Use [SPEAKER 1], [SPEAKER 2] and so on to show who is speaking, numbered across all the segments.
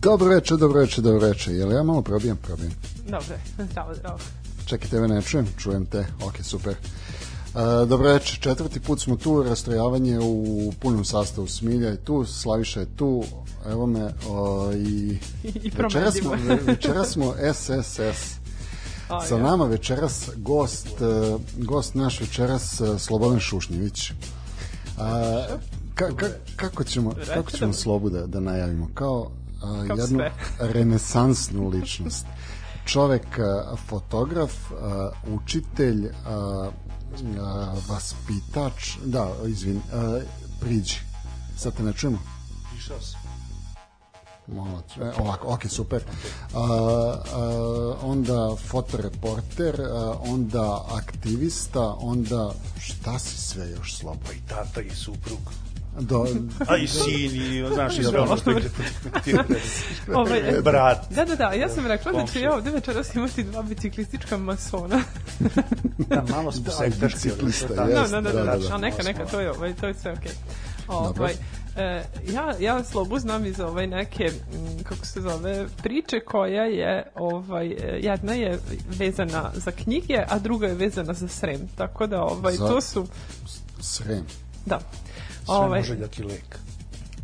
[SPEAKER 1] Dobro veče, dobro veče, dobro veče. Jel ja malo probijam? Probijam.
[SPEAKER 2] Dobre, zdravo, zdravo.
[SPEAKER 1] Čekaj, tebe ne čujem, čujem te. Ok, super. Uh, dobro veče, četvrti put smo tu, rastrojavanje u punom sastavu Smilja je tu, Slaviša je tu, evo me, o, i,
[SPEAKER 2] I
[SPEAKER 1] večeras smo,
[SPEAKER 2] promedljivo.
[SPEAKER 1] ve- večeras smo SSS.
[SPEAKER 2] A,
[SPEAKER 1] Sa
[SPEAKER 2] ja.
[SPEAKER 1] nama večeras gost, uh, gost naš večeras uh, Slobodan Šušnjević. A, ka, ka, kako ćemo, kako ćemo Slobu da, da najavimo? Kao, a, jednu
[SPEAKER 2] sve.
[SPEAKER 1] renesansnu ličnost. Čovek, a, fotograf, a, učitelj, a, a, vaspitač, da, izvin, a, priđi. Sad te ne čujemo?
[SPEAKER 3] Išao sam.
[SPEAKER 1] Malo, e, ovako, ok, super. A, a, onda fotoreporter, a, onda aktivista, onda šta si sve još slobo?
[SPEAKER 3] Pa i tata i suprug.
[SPEAKER 1] Do,
[SPEAKER 3] A i sin i, znaš, i sve ono što
[SPEAKER 2] Ovaj,
[SPEAKER 3] brat.
[SPEAKER 2] Da, da, da, ja sam rekla da ću
[SPEAKER 3] Komšija.
[SPEAKER 2] ja ovde večeras imati dva biciklistička masona.
[SPEAKER 3] Da, malo smo
[SPEAKER 1] Da,
[SPEAKER 3] sektaški.
[SPEAKER 1] biciklista,
[SPEAKER 3] da,
[SPEAKER 2] da, da, da,
[SPEAKER 1] da,
[SPEAKER 2] da,
[SPEAKER 1] da.
[SPEAKER 2] A neka, neka, to je, ovaj, to je sve okej. Ovaj, e, ja, ja Slobu znam iz ovaj neke, m, kako se zove, priče koja je, ovaj, e, jedna je vezana za knjige, a druga je vezana za Srem. Tako da, ovaj,
[SPEAKER 1] Za-
[SPEAKER 2] to su,
[SPEAKER 1] Srem.
[SPEAKER 2] da.
[SPEAKER 3] Sve
[SPEAKER 2] Ovaj,
[SPEAKER 3] može dati lek.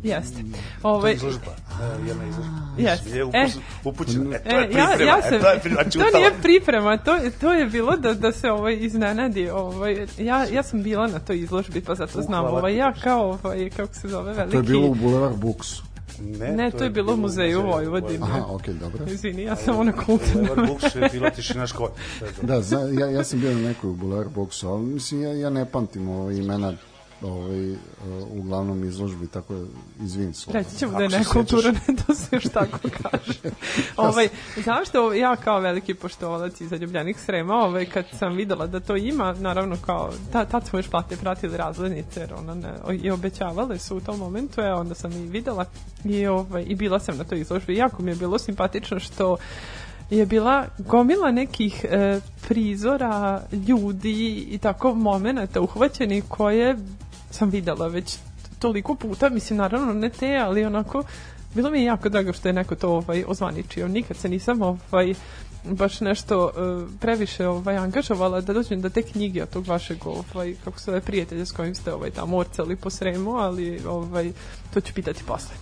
[SPEAKER 2] jeste.
[SPEAKER 3] To je
[SPEAKER 2] Ovaj,
[SPEAKER 3] izložba. E, Jedna izložba.
[SPEAKER 2] Jeste.
[SPEAKER 3] Je
[SPEAKER 2] E.
[SPEAKER 3] upućena. E, to je
[SPEAKER 2] E, ja,
[SPEAKER 3] priprema.
[SPEAKER 2] ja
[SPEAKER 3] E,
[SPEAKER 2] sam,
[SPEAKER 3] to je priprema.
[SPEAKER 2] to
[SPEAKER 3] Čutala.
[SPEAKER 2] nije priprema, to, je- to je bilo da, da se ovaj iznenadi. Ovaj, ja, ja sam bila na toj izložbi, pa zato znam. Ovaj, ja kao, ovaj, kako se zove, veliki...
[SPEAKER 1] To je bilo u Boulevard Booksu.
[SPEAKER 2] Ne, to je bilo u muzeju Vojvodine.
[SPEAKER 1] Aha, ok, dobro.
[SPEAKER 2] Izvini, ja sam ona kulturna.
[SPEAKER 3] Levar Buks je bila tišina škola. To je to.
[SPEAKER 1] Da, zna, ja, ja sam bio na nekoj u Boulevard Booksu, ali mislim, ja, ja ne pamtim ove imena ovaj, uh, uglavnom izložbi, tako da izvin se.
[SPEAKER 2] Reći ćemo da je nekulturan, to se još tako kaže. ovaj, zašto ja kao veliki poštovalac i zaljubljenik Srema, ovaj, kad sam videla da to ima, naravno kao, ta, tad smo još plate pratili razglednice, jer ona ne, i obećavale su u tom momentu, e, onda sam i videla i, ovaj, i bila sam na toj izložbi. Jako mi je bilo simpatično što je bila gomila nekih e, prizora ljudi i tako momenata uhvaćeni koje sam videla već toliko puta, mislim naravno ne te, ali onako bilo mi je jako drago što je neko to ovaj ozvaničio. Nikad se nisam ovaj baš nešto e, previše ovaj angažovala da dođem do te knjige od tog vašeg ovaj kako se zove prijatelja s kojim ste ovaj tamo orcali po Sremu, ali ovaj to ću pitati posle.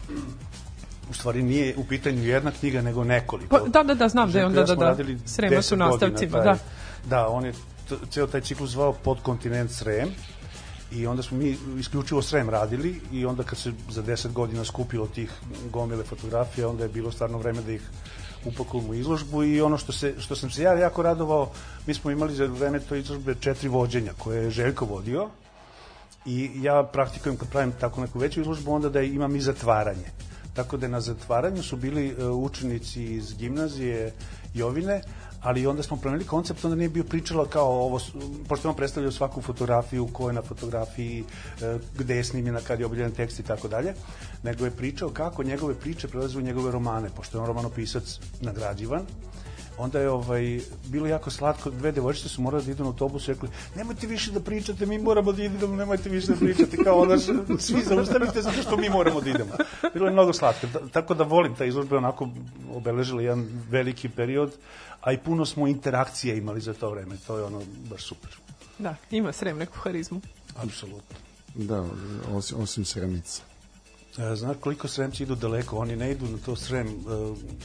[SPEAKER 3] U stvari nije u pitanju jedna knjiga, nego nekoliko.
[SPEAKER 2] Pa, da, da, da, znam da je onda da, da,
[SPEAKER 3] radili
[SPEAKER 2] Srema
[SPEAKER 3] 10
[SPEAKER 2] su nastavcima,
[SPEAKER 3] taj-
[SPEAKER 2] da.
[SPEAKER 3] Da, on je ceo taj ciklus zvao podkontinent Srem i onda smo mi isključivo Srem radili i onda kad se za 10 godina skupilo tih gomile fotografija, onda je bilo stvarno vreme da ih upakujemo u izložbu i ono što, se, što sam se ja jako radovao, mi smo imali za vreme to izložbe četiri vođenja koje je Željko vodio i ja praktikujem kad pravim tako neku veću izložbu onda da imam i zatvaranje. Tako da na zatvaranju su bili e, učenici iz gimnazije Jovine, ali onda smo promenili koncept, onda nije bio pričala kao ovo, pošto je on predstavljao svaku fotografiju, ko je na fotografiji, e, gde je snimljena, kad je objavljen tekst i tako dalje, nego je pričao kako njegove priče prelaze u njegove romane, pošto je on romanopisac nagrađivan, onda je ovaj bilo jako slatko, dve devojčice su morale da idu na autobus i rekli, nemojte više da pričate, mi moramo da idemo, nemojte više da pričate, kao onda svi zaustavite zato što mi moramo da idemo. Bilo je mnogo slatko, Ta- tako da volim ta izložba, je onako obeležila jedan veliki period, a i puno smo interakcije imali za to vreme, to je ono baš super.
[SPEAKER 2] Da, ima Srem neku harizmu.
[SPEAKER 3] Apsolutno.
[SPEAKER 1] Da, osim, osim Sremica.
[SPEAKER 3] E, Znaš koliko Sremci idu daleko, oni ne idu na to Srem e,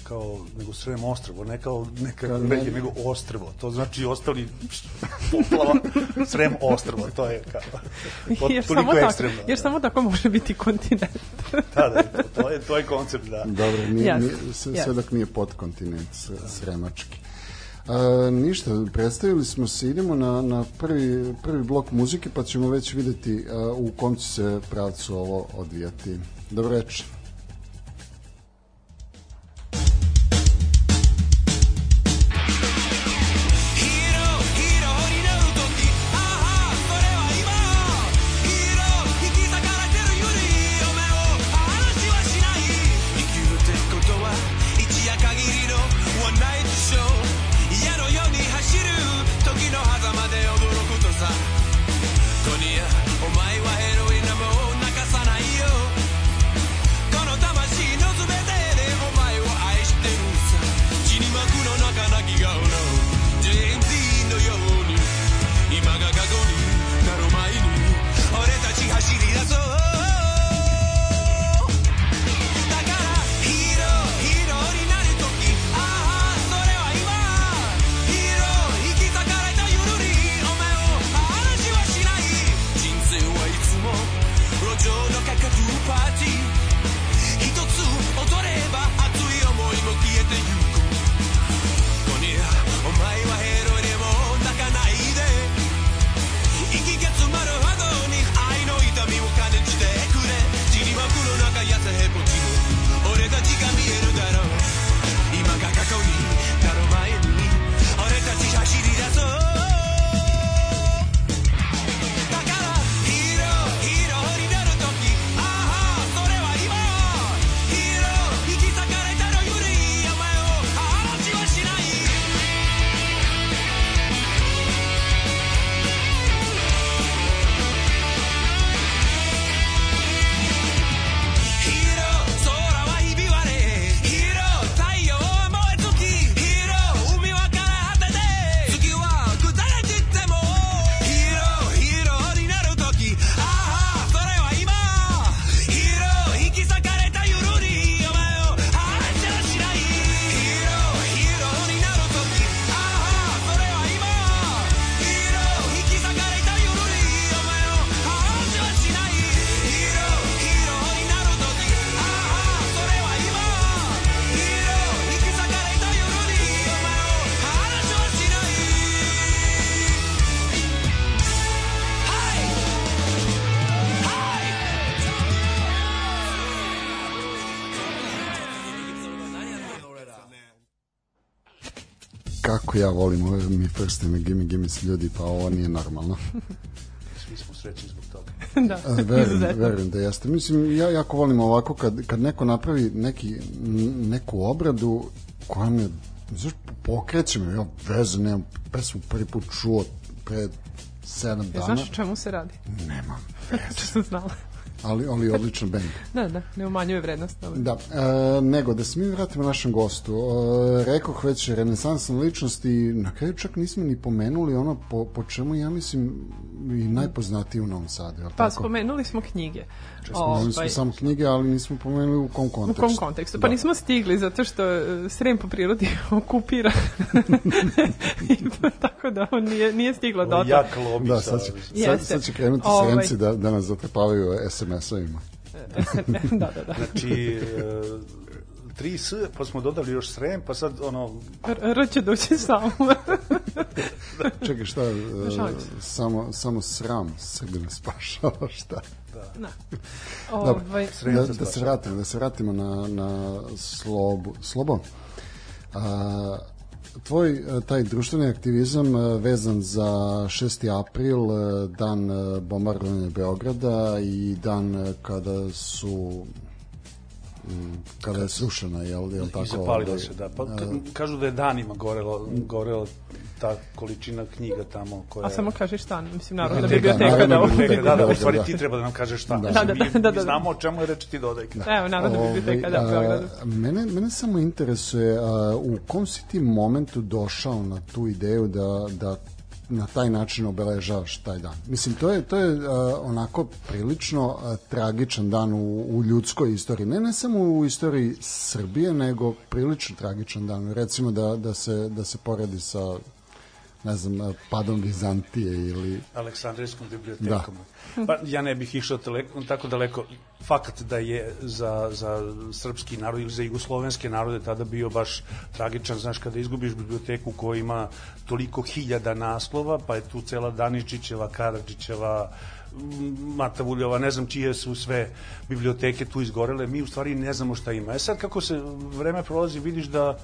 [SPEAKER 3] kao, nego Srem ostrvo, ne kao neka
[SPEAKER 1] Kao ne-
[SPEAKER 3] regija, nego ostrvo. To znači ostali poplava, Srem ostrvo, to je kao, to,
[SPEAKER 2] jer, samo tako,
[SPEAKER 3] ekstremno.
[SPEAKER 2] jer samo tako može biti kontinent.
[SPEAKER 3] Da, da, to, to, je, to je koncept, da.
[SPEAKER 1] Dobro, nije,
[SPEAKER 2] Jeste,
[SPEAKER 1] nije, sve, sve dok nije podkontinent sremački. A, ništa, predstavili smo se, idemo na, na prvi, prvi blok muzike, pa ćemo već videti a, u kom će se pravcu ovo odvijati. Dobro reč. Kako ja volim ove mi prstene gimme gimme se ljudi, pa ovo nije normalno.
[SPEAKER 3] Svi smo srećni zbog toga.
[SPEAKER 2] da,
[SPEAKER 1] A, verujem,
[SPEAKER 2] izuzetno.
[SPEAKER 1] verujem da jeste. Mislim, ja jako volim ovako kad, kad neko napravi neki, neku obradu koja me, znaš, pokreće me, ja veze nemam, pesmu prvi put čuo pre sedam
[SPEAKER 2] E,
[SPEAKER 1] dana,
[SPEAKER 2] znaš o čemu se radi?
[SPEAKER 1] nemam,
[SPEAKER 2] Što sam znala.
[SPEAKER 1] Ali, ali odličan band.
[SPEAKER 2] Da, da, ne umanjuje vrednost. Dobro.
[SPEAKER 1] Da, e, nego da se mi vratimo našem gostu. E, rekoh već renesansna ličnost i na kraju čak nismo ni pomenuli ono po, po čemu ja mislim i najpoznatiji u Novom Sadu.
[SPEAKER 2] Pa
[SPEAKER 1] tako?
[SPEAKER 2] spomenuli smo knjige.
[SPEAKER 1] Spomenuli smo samo knjige, ali nismo pomenuli u kom
[SPEAKER 2] U
[SPEAKER 1] kontekstu.
[SPEAKER 2] kom kontekstu? Pa
[SPEAKER 1] Da.
[SPEAKER 2] nismo stigli zato što e, Srem po prirodi okupira. Tako da on nije, nije stiglo do toga.
[SPEAKER 3] jak lobi
[SPEAKER 1] Da,
[SPEAKER 3] sa-
[SPEAKER 1] sad će, sad, sad će krenuti
[SPEAKER 2] Ovaj.
[SPEAKER 1] sremci da, da nas zatrpavaju SMS-ovima.
[SPEAKER 2] da, da, da.
[SPEAKER 3] Znači, e, tri S, pa smo dodali još srem, pa sad ono,
[SPEAKER 2] R, R će doći samo.
[SPEAKER 1] Čekaj, šta, e, samo, samo sram Srbina spašava, šta?
[SPEAKER 2] Da.
[SPEAKER 1] Dobro.
[SPEAKER 2] Ovaj,
[SPEAKER 1] da, da se
[SPEAKER 3] spašava.
[SPEAKER 1] vratimo, da se vratimo na, na slobu. Slobo, a, tvoj e, taj društveni aktivizam e, vezan za 6. april, e, dan bombardovanja Beograda i dan kada su kada je srušena, jel, jel tako?
[SPEAKER 3] i zapalilo
[SPEAKER 1] ovaj,
[SPEAKER 3] se, da. Pa,
[SPEAKER 1] e,
[SPEAKER 3] ka- kažu da je danima gorela, gorela ta količina knjiga tamo koja...
[SPEAKER 2] a samo kažeš šta, mislim, Narodna
[SPEAKER 1] Da,
[SPEAKER 2] biblioteka
[SPEAKER 1] Narodna
[SPEAKER 2] da
[SPEAKER 1] biblioteka,
[SPEAKER 3] Da, da,
[SPEAKER 1] da,
[SPEAKER 3] u stvari
[SPEAKER 1] da.
[SPEAKER 3] ti treba da nam kažeš šta.
[SPEAKER 1] Da.
[SPEAKER 2] Da, da,
[SPEAKER 3] mi,
[SPEAKER 2] da, da, da.
[SPEAKER 3] znamo o čemu je reč ti dodaj.
[SPEAKER 2] Evo, Narodna biblioteka, da, Beogradu.
[SPEAKER 1] mene, mene samo interesuje a, u kom si ti momentu došao na tu ideju da, da na taj način obeležavaš taj dan. Mislim, to je, to je a, onako prilično a, tragičan dan u, u ljudskoj istoriji. Ne, ne samo u istoriji Srbije, nego prilično tragičan dan. Recimo da, da, se, da se poredi sa ne znam, padom Vizantije ili...
[SPEAKER 3] Aleksandrijskom bibliotekom. Pa ja ne bih išao daleko, tako daleko. Fakat da je za, za srpski narod ili za jugoslovenske narode tada bio baš tragičan, znaš, kada izgubiš biblioteku koja ima toliko hiljada naslova, pa je tu cela Daničićeva, Karadžićeva, Mata Vuljova, ne znam čije su sve biblioteke tu izgorele, mi u stvari ne znamo šta ima. E sad kako se vreme prolazi, vidiš da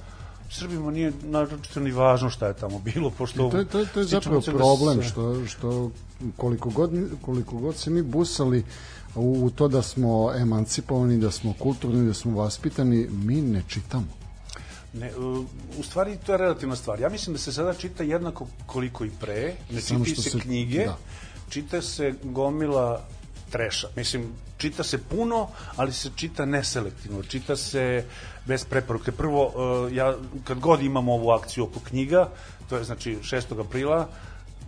[SPEAKER 3] Srbima nije naročito ni važno šta je tamo bilo, pošto...
[SPEAKER 1] I to je, to je, to je zapravo
[SPEAKER 3] da
[SPEAKER 1] problem
[SPEAKER 3] se-
[SPEAKER 1] što, što koliko, god, koliko god se mi busali u, u to da smo emancipovani, da smo kulturni, da smo vaspitani, mi ne čitamo.
[SPEAKER 3] Ne, u- u stvari to je relativna stvar. Ja mislim da se sada čita jednako koliko i pre, ne čitaju
[SPEAKER 1] što
[SPEAKER 3] se,
[SPEAKER 1] se-
[SPEAKER 3] knjige,
[SPEAKER 1] da.
[SPEAKER 3] čita se gomila treša. Mislim, čita se puno, ali se čita neselektivno. Čita se bez preporuke. Prvo, uh, ja, kad god imam ovu akciju oko knjiga, to je znači 6. aprila,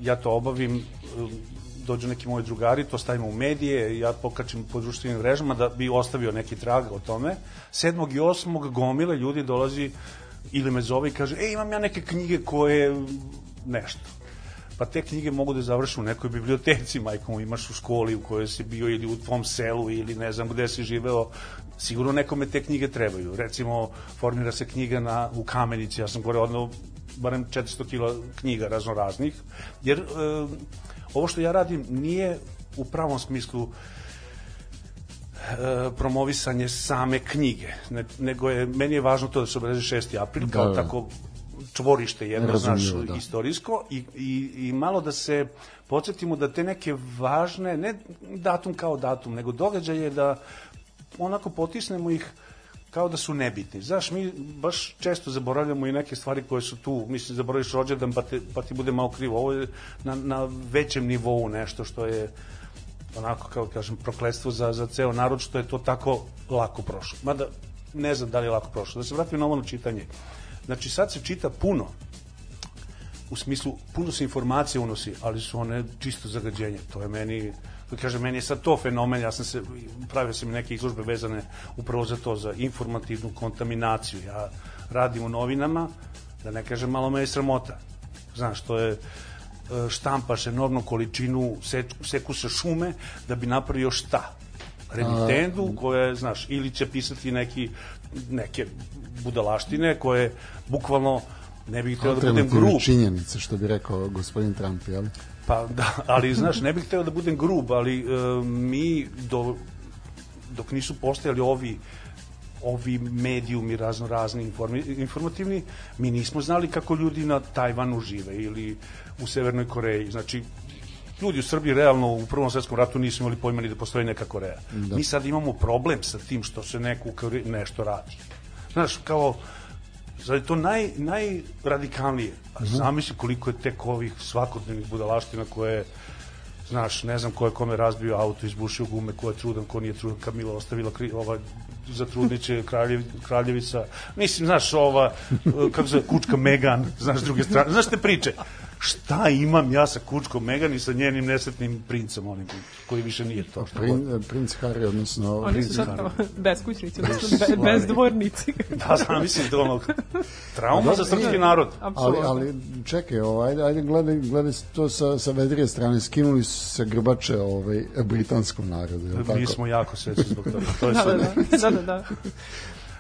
[SPEAKER 3] ja to obavim, uh, dođu neki moji drugari, to stavimo u medije, ja pokačem po društvenim mrežama da bi ostavio neki trag o tome. 7. i 8. gomile ljudi dolazi ili me zove i kaže, ej, imam ja neke knjige koje nešto pa te knjige mogu da završe u nekoj biblioteci, majkom, imaš u školi u kojoj si bio ili u tvom selu ili ne znam gde si živeo, sigurno nekome te knjige trebaju. Recimo, formira se knjiga na, u Kamenici, ja sam gore odno barem 400 kila knjiga raznoraznih, jer e, ovo što ja radim nije u pravom smislu e, promovisanje same knjige, ne, nego je, meni je važno to da se obeleži 6. april, kao
[SPEAKER 1] Da, da.
[SPEAKER 3] tako čvorište jedno, znaš,
[SPEAKER 1] Razumljivo, da.
[SPEAKER 3] istorijsko i, i, i malo da se podsjetimo da te neke važne, ne datum kao datum, nego događaje da onako potisnemo ih kao da su nebitni. Znaš, mi baš često zaboravljamo i neke stvari koje su tu, mislim, zaboraviš rođendan pa, te, pa ti bude malo krivo. Ovo je na, na većem nivou nešto što je onako, kao kažem, prokletstvo za, za ceo narod, što je to tako lako prošlo. Mada, ne znam da li je lako prošlo. Da se vratim na ovo čitanje. Znači, sad se čita puno, u smislu, puno se informacija unosi, ali su one čisto zagađenje. To je meni, kažem, meni je sad to fenomen, ja sam se, pravio sam neke izložbe vezane upravo za to, za informativnu kontaminaciju. Ja radim u novinama, da ne kažem, malo me je sramota. Znaš, to je, e, štampaš enormnu količinu, seč, seku se šume da bi napravio šta? Remitendu koja je, znaš, ili će pisati neki, neke budalaštine koje bukvalno ne bih hteo da budem grub,
[SPEAKER 1] činjenice, što bi rekao gospodin Trump, jel?
[SPEAKER 3] Pa da, ali znaš, ne bih hteo da budem grub, ali e, mi do, dok nisu postojali ovi ovi medijumi razno razni informi, informativni, mi nismo znali kako ljudi na Tajvanu žive ili u Severnoj Koreji. Znači, ljudi u Srbiji realno u Prvom svetskom ratu nisu imali pojma ni da postoji neka Koreja. Da. Mi sad imamo problem sa tim što se neko u Koreji nešto radi. Znaš, kao, je to naj, najradikalnije. A mhm. zamisli koliko je tek ovih svakodnevnih budalaština koje znaš, ne znam ko je kome razbio auto, izbušio gume, ko je trudan, ko nije trudan, Kamila ostavila kri, ova za trudniće kraljev, kraljevica. Mislim, znaš, ova, kako se kučka Megan, znaš, druge strane. Znaš te priče? Šta imam ja sa kučkom Megan i sa njenim nesretnim princem, onim koji više nije to.
[SPEAKER 1] Prin, princ Harry, odnosno...
[SPEAKER 2] Oni su sad beskućnici, odnosno be, bezdvornici.
[SPEAKER 3] da, znam, mislim, to ono, trauma za srpski narod.
[SPEAKER 1] Ali, ali čekaj, ovaj, ajde, ajde gledaj, gledaj to sa, sa vedrije strane, skinuli su se grbače ovaj, britanskom narodu.
[SPEAKER 3] Mi tako? smo jako sveći zbog toga. To je
[SPEAKER 2] da, da, da, da, da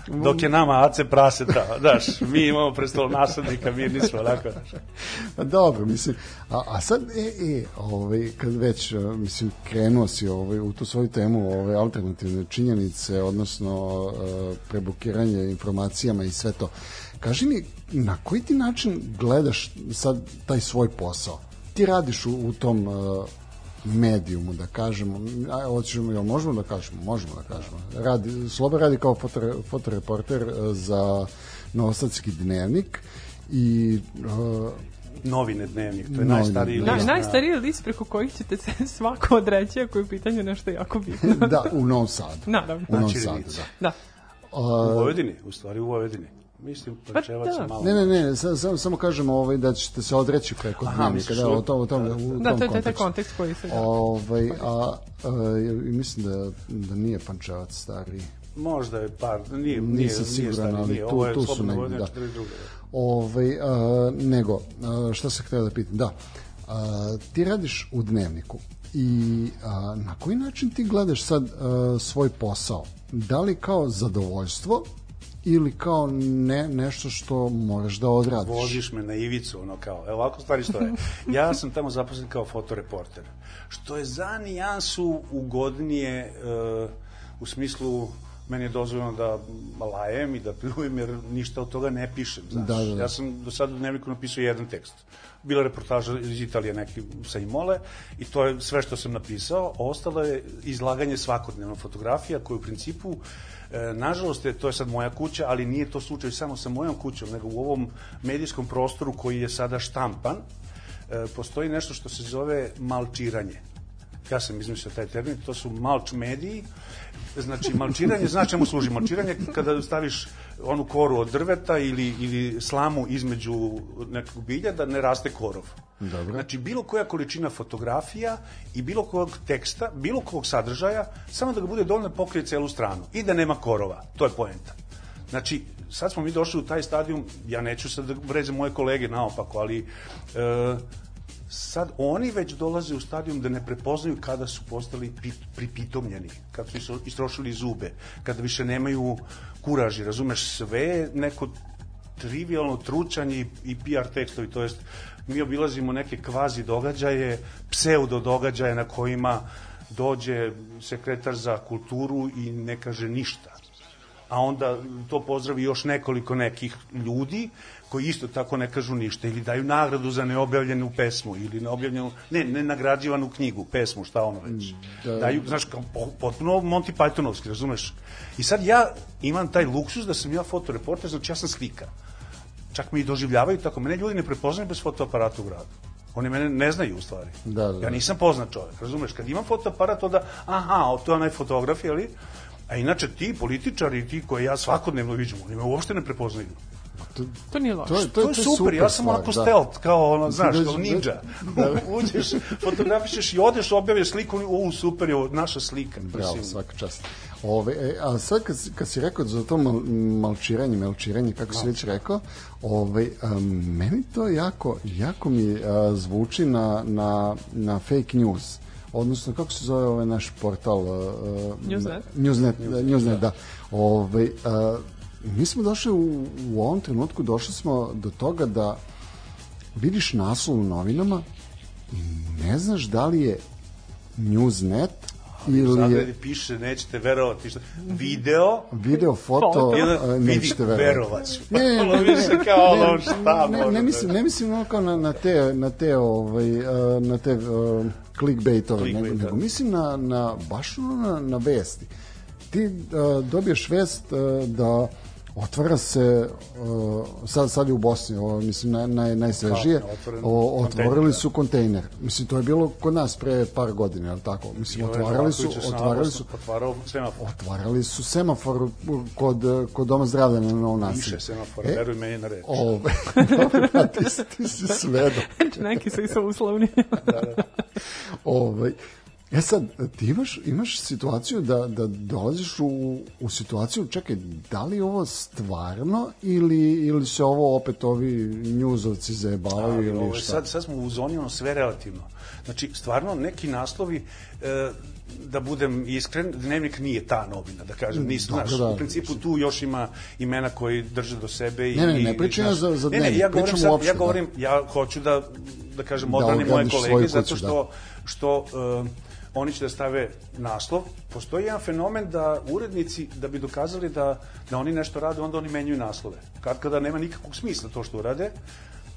[SPEAKER 3] dok je nama Ace praseta, daš, mi imamo prestolo naslednika, mi nismo, onako, daš.
[SPEAKER 1] Pa dobro, mislim, a, a sad, e, e, ovaj, kad već, mislim, krenuo si ovaj, u tu svoju temu, ovaj, alternativne činjenice, odnosno prebukiranje informacijama i sve to, kaži mi, na koji ti način gledaš sad taj svoj posao? Ti radiš u, u tom medijumu, da kažemo, a, hoćemo, jel možemo da kažemo? Možemo da kažemo. Radi, Sloba radi kao foto, fotoreporter e, za Novosadski dnevnik i uh,
[SPEAKER 3] novine dnevnik, to je novine, najstariji
[SPEAKER 2] list. Na, najstariji list preko kojih ćete se svako odreći ako je u pitanju nešto jako bitno.
[SPEAKER 1] da, u Novom Sadu.
[SPEAKER 2] Naravno.
[SPEAKER 1] U Novom Sadu, da.
[SPEAKER 2] da.
[SPEAKER 3] Uh, u Vojvodini, u stvari u Vojvodini. Mislim, Pančevac pa, da. malo...
[SPEAKER 1] Ne, ne, ne, samo, samo kažemo ovaj, da ćete se odreći preko dnevnika, da, o tom, o tom, u tom
[SPEAKER 2] da, to je taj kontekst koji se... Da.
[SPEAKER 1] Ovaj, a, a, mislim da, da nije Pančevac stari.
[SPEAKER 3] Možda je par, nije, nije, Nisam
[SPEAKER 1] siguran,
[SPEAKER 3] nije stari,
[SPEAKER 1] ali
[SPEAKER 3] nije.
[SPEAKER 1] tu,
[SPEAKER 3] Ovo je
[SPEAKER 1] tu su negdje, da. Ovaj, a, nego, a, šta se htio da pitam, da, a, ti radiš u dnevniku i a, na koji način ti gledaš sad a, svoj posao? Da li kao zadovoljstvo ili kao ne, nešto što moraš da odradiš.
[SPEAKER 3] Voziš me na ivicu, ono kao, evo ovako stvari stoje. Ja sam tamo zaposlen kao fotoreporter, što je za nijansu ugodnije uh, u smislu meni je dozvoljeno da lajem i da pljujem jer ništa od toga ne pišem, znaš. Da, da, da. Ja sam do sada u dnevniku napisao jedan tekst. Bila reportaža iz Italije neki sa Imole i to je sve što sam napisao. Ostalo je izlaganje svakodnevno fotografija koje u principu uh, E, nažalost, je, to je sad moja kuća, ali nije to slučaj samo sa mojom kućom, nego u ovom medijskom prostoru koji je sada štampan, e, postoji nešto što se zove malčiranje. Ja sam izmislio taj termin, to su malč mediji, Znači, malčiranje, zna čemu služi malčiranje? Kada staviš onu koru od drveta ili, ili slamu između nekog bilja da ne raste korov.
[SPEAKER 1] Dobro.
[SPEAKER 3] Znači, bilo koja količina fotografija i bilo kog teksta, bilo kog sadržaja, samo da ga bude dovoljno pokrije celu stranu i da nema korova. To je poenta. Znači, sad smo mi došli u taj stadijum, ja neću sad da vređam moje kolege naopako, ali e, sad oni već dolaze u stadijum da ne prepoznaju kada su postali pit, pripitomljeni, kad su istrošili zube, kada više nemaju kuraži, razumeš, sve neko trivialno tručanje i, i PR tekstovi, to jest mi obilazimo neke kvazi događaje, pseudo događaje na kojima dođe sekretar za kulturu i ne kaže ništa. A onda to pozdravi još nekoliko nekih ljudi koji isto tako ne kažu ništa ili daju nagradu za neobjavljenu pesmu ili neobjavljenu, ne, ne nagrađivanu knjigu, pesmu, šta ono već. Da. Daju, znaš, kao, potpuno Monty Pythonovski, razumeš? I sad ja imam taj luksus da sam ja fotoreporter, znači ja sam slika. Čak me i doživljavaju tako, mene ljudi ne prepoznaju bez fotoaparata u gradu. Oni mene ne znaju u stvari.
[SPEAKER 1] Da, da.
[SPEAKER 3] Ja nisam poznat čovjek, razumeš? Kad imam fotoaparat, onda, aha, to je onaj fotograf, ali A inače ti političari, ti koje ja svakodnevno viđam, oni me uopšte ne prepoznaju.
[SPEAKER 2] To, to nije loše.
[SPEAKER 3] To, to, to, je super, super ja sam onako da. stealth, kao ono, znaš, kao ninja. Da. Uđeš, fotografišeš i odeš, objaviš sliku, u, super je naša slika.
[SPEAKER 1] Bravo, mislim. svaka čast. Ove, e, a sad kad, kad si rekao za to mal, malčiranje, melčiranje, kako si već rekao, ove, a, meni to jako, jako mi a, zvuči na, na, na fake news odnosno kako se zove ovaj naš portal uh,
[SPEAKER 2] Newsnet.
[SPEAKER 1] Newsnet, Newsnet, Newsnet da. Ovaj uh, mi smo došli u, u ovom trenutku došli smo do toga da vidiš naslov u novinama i ne znaš da li je Newsnet ili
[SPEAKER 3] Zagradi
[SPEAKER 1] je
[SPEAKER 3] piše, nećete verovati što... Video,
[SPEAKER 1] video, foto,
[SPEAKER 3] jedan, vidi,
[SPEAKER 1] nećete verovati.
[SPEAKER 3] verovat ću.
[SPEAKER 1] Ne, ne, ne, ne,
[SPEAKER 3] kao
[SPEAKER 1] ne,
[SPEAKER 3] šta
[SPEAKER 1] ne, ne, mislim, ne mislim ono kao na, na te, na te, ovaj, na te uh, clickbaitove, nego,
[SPEAKER 3] Clickbait,
[SPEAKER 1] nego mislim na, na, baš ono na, na vesti. Ti uh, dobiješ vest uh, da otvara se uh, sad sad je u Bosni ovo mislim naj, naj, najsvežije
[SPEAKER 3] otvoren
[SPEAKER 1] o, otvorili
[SPEAKER 3] da.
[SPEAKER 1] su kontejner mislim to je bilo kod nas pre par godina al tako mislim otvarali su
[SPEAKER 3] sa
[SPEAKER 1] otvarali su
[SPEAKER 3] Otvarao semafor.
[SPEAKER 1] otvarali su semafor kod, kod doma zdravlja na Novom nasilju.
[SPEAKER 3] Više semafora,
[SPEAKER 1] E,
[SPEAKER 3] veruj meni na reč.
[SPEAKER 1] Ove, dobro, a ti, ti si svedo.
[SPEAKER 2] Neki su i su uslovni.
[SPEAKER 1] Ovaj, e sad, ti imaš, imaš situaciju da, da dolaziš u, u situaciju, čekaj, da li ovo stvarno ili, ili se ovo opet ovi njuzovci zajebavaju ili
[SPEAKER 3] ovo
[SPEAKER 1] šta?
[SPEAKER 3] sad, sad smo u zoni ono sve relativno. Znači, stvarno, neki naslovi, e, da budem iskren, dnevnik nije ta novina, da kažem, nisu,
[SPEAKER 1] Dobro,
[SPEAKER 3] znaš,
[SPEAKER 1] da.
[SPEAKER 3] u principu tu još ima imena koji drže do sebe i...
[SPEAKER 1] Ne, ne, ne pričam ja za- za
[SPEAKER 3] ne, ne,
[SPEAKER 1] dnevnik,
[SPEAKER 3] ja govorim,
[SPEAKER 1] pričam
[SPEAKER 3] sad,
[SPEAKER 1] uopšte,
[SPEAKER 3] ja
[SPEAKER 1] da.
[SPEAKER 3] govorim, ja hoću da, da kažem,
[SPEAKER 1] Da
[SPEAKER 3] odbranim moje kolege, zato
[SPEAKER 1] da.
[SPEAKER 3] što, što e, oni će da stave naslov. Postoji jedan fenomen da urednici, da bi dokazali da, da oni nešto rade, onda oni menjaju naslove. Kad kada nema nikakvog smisla to što urade,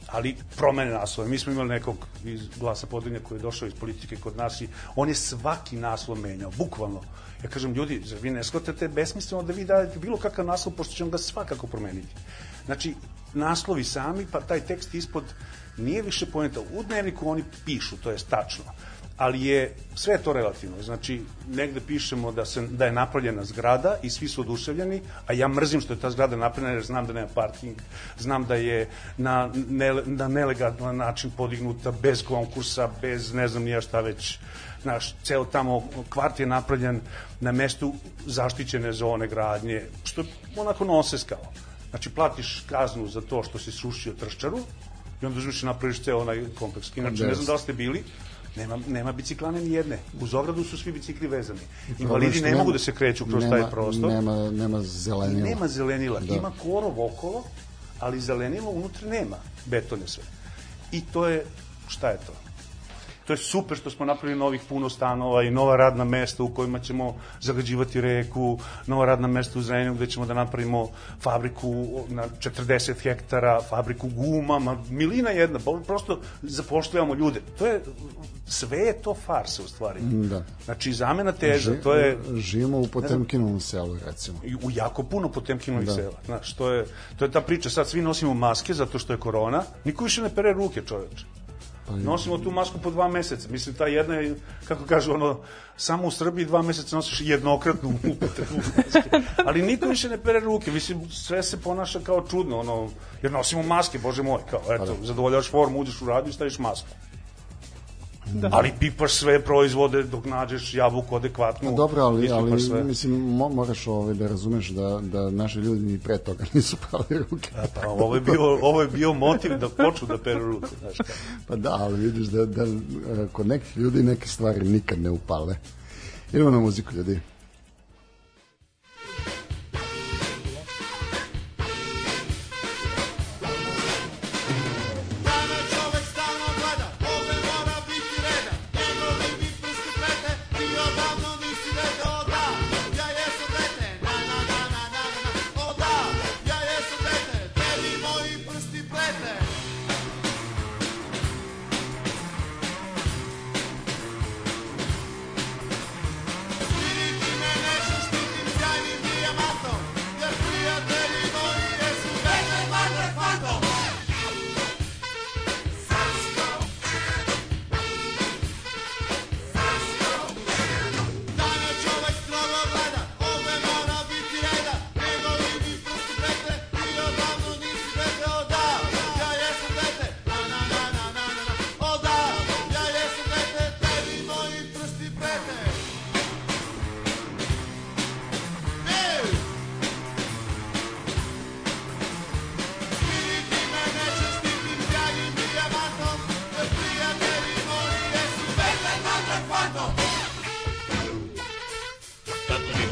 [SPEAKER 3] ali promene naslove. Mi smo imali nekog iz glasa Podrinja koji je došao iz politike kod nas i on je svaki naslov menjao, bukvalno. Ja kažem, ljudi, zar vi ne shvatate besmisleno da vi dajete bilo kakav naslov, pošto ćemo ga svakako promeniti. Znači, naslovi sami, pa taj tekst ispod nije više poenta. U dnevniku oni pišu, to je tačno ali je sve to relativno. Znači, negde pišemo da, se, da je napravljena zgrada i svi su oduševljeni, a ja mrzim što je ta zgrada napravljena jer znam da nema parking, znam da je na, ne, na nelegalan način podignuta bez konkursa, bez ne znam nija šta već naš ceo tamo kvart je napravljen na mestu zaštićene zone gradnje, što je onako noseskao. Znači, platiš kaznu za to što si srušio trščaru i onda uzmiš i napraviš ceo onaj kompleks. Inače, ne znam da ste bili, Nema, nema biciklane ni jedne. U Zogradu su svi bicikli vezani. Invalidi ne mogu da se kreću kroz
[SPEAKER 1] nema,
[SPEAKER 3] taj prostor.
[SPEAKER 1] Nema, nema zelenila.
[SPEAKER 3] nema zelenila.
[SPEAKER 1] Da.
[SPEAKER 3] Ima korov okolo, ali zelenilo unutra nema. Beton je sve. I to je, šta je to? To je super što smo napravili novih puno stanova i nova radna mesta u kojima ćemo zagađivati reku, nova radna mesta u Zrenju gde ćemo da napravimo fabriku na 40 hektara, fabriku guma, ma milina jedna, prosto zapošljavamo ljude. To je, sve je to farsa u stvari.
[SPEAKER 1] Da.
[SPEAKER 3] Znači, zamena teza, to je
[SPEAKER 1] Živimo u Potemkinovom selu, recimo.
[SPEAKER 3] i u jako puno Potemkinovih
[SPEAKER 1] Da.
[SPEAKER 3] sela. Znaš, to je, to je ta priča, sad svi nosimo maske zato što je korona, niko više ne pere ruke, čoveče.
[SPEAKER 1] Pa,
[SPEAKER 3] Nosimo tu masku po dva meseca. Mislim, ta jedna je, kako kažu, ono, samo u Srbiji dva meseca nosiš jednokratnu upotrebu maske. Ali niko više ne pere ruke. Mislim, sve se ponaša kao čudno, ono, jer nosimo maske, bože moj, kao,
[SPEAKER 1] Pa
[SPEAKER 3] eto, zadovoljavaš formu, uđeš u radio i staviš masku. Da. Ali pipaš sve proizvode dok nađeš jabuku adekvatnu.
[SPEAKER 1] Pa dobro, ali, ali
[SPEAKER 3] sve.
[SPEAKER 1] mislim, mo, moraš ovaj, da razumeš da, da naši ljudi ni pre toga nisu prali ruke.
[SPEAKER 3] A, pa ovo je bio, ovo je bio motiv da počnu da peru ruke, znaš.
[SPEAKER 1] Pa da, ali vidiš da, da e, kod nekih ljudi neke stvari nikad ne upale. Idemo na muziku, ljudi.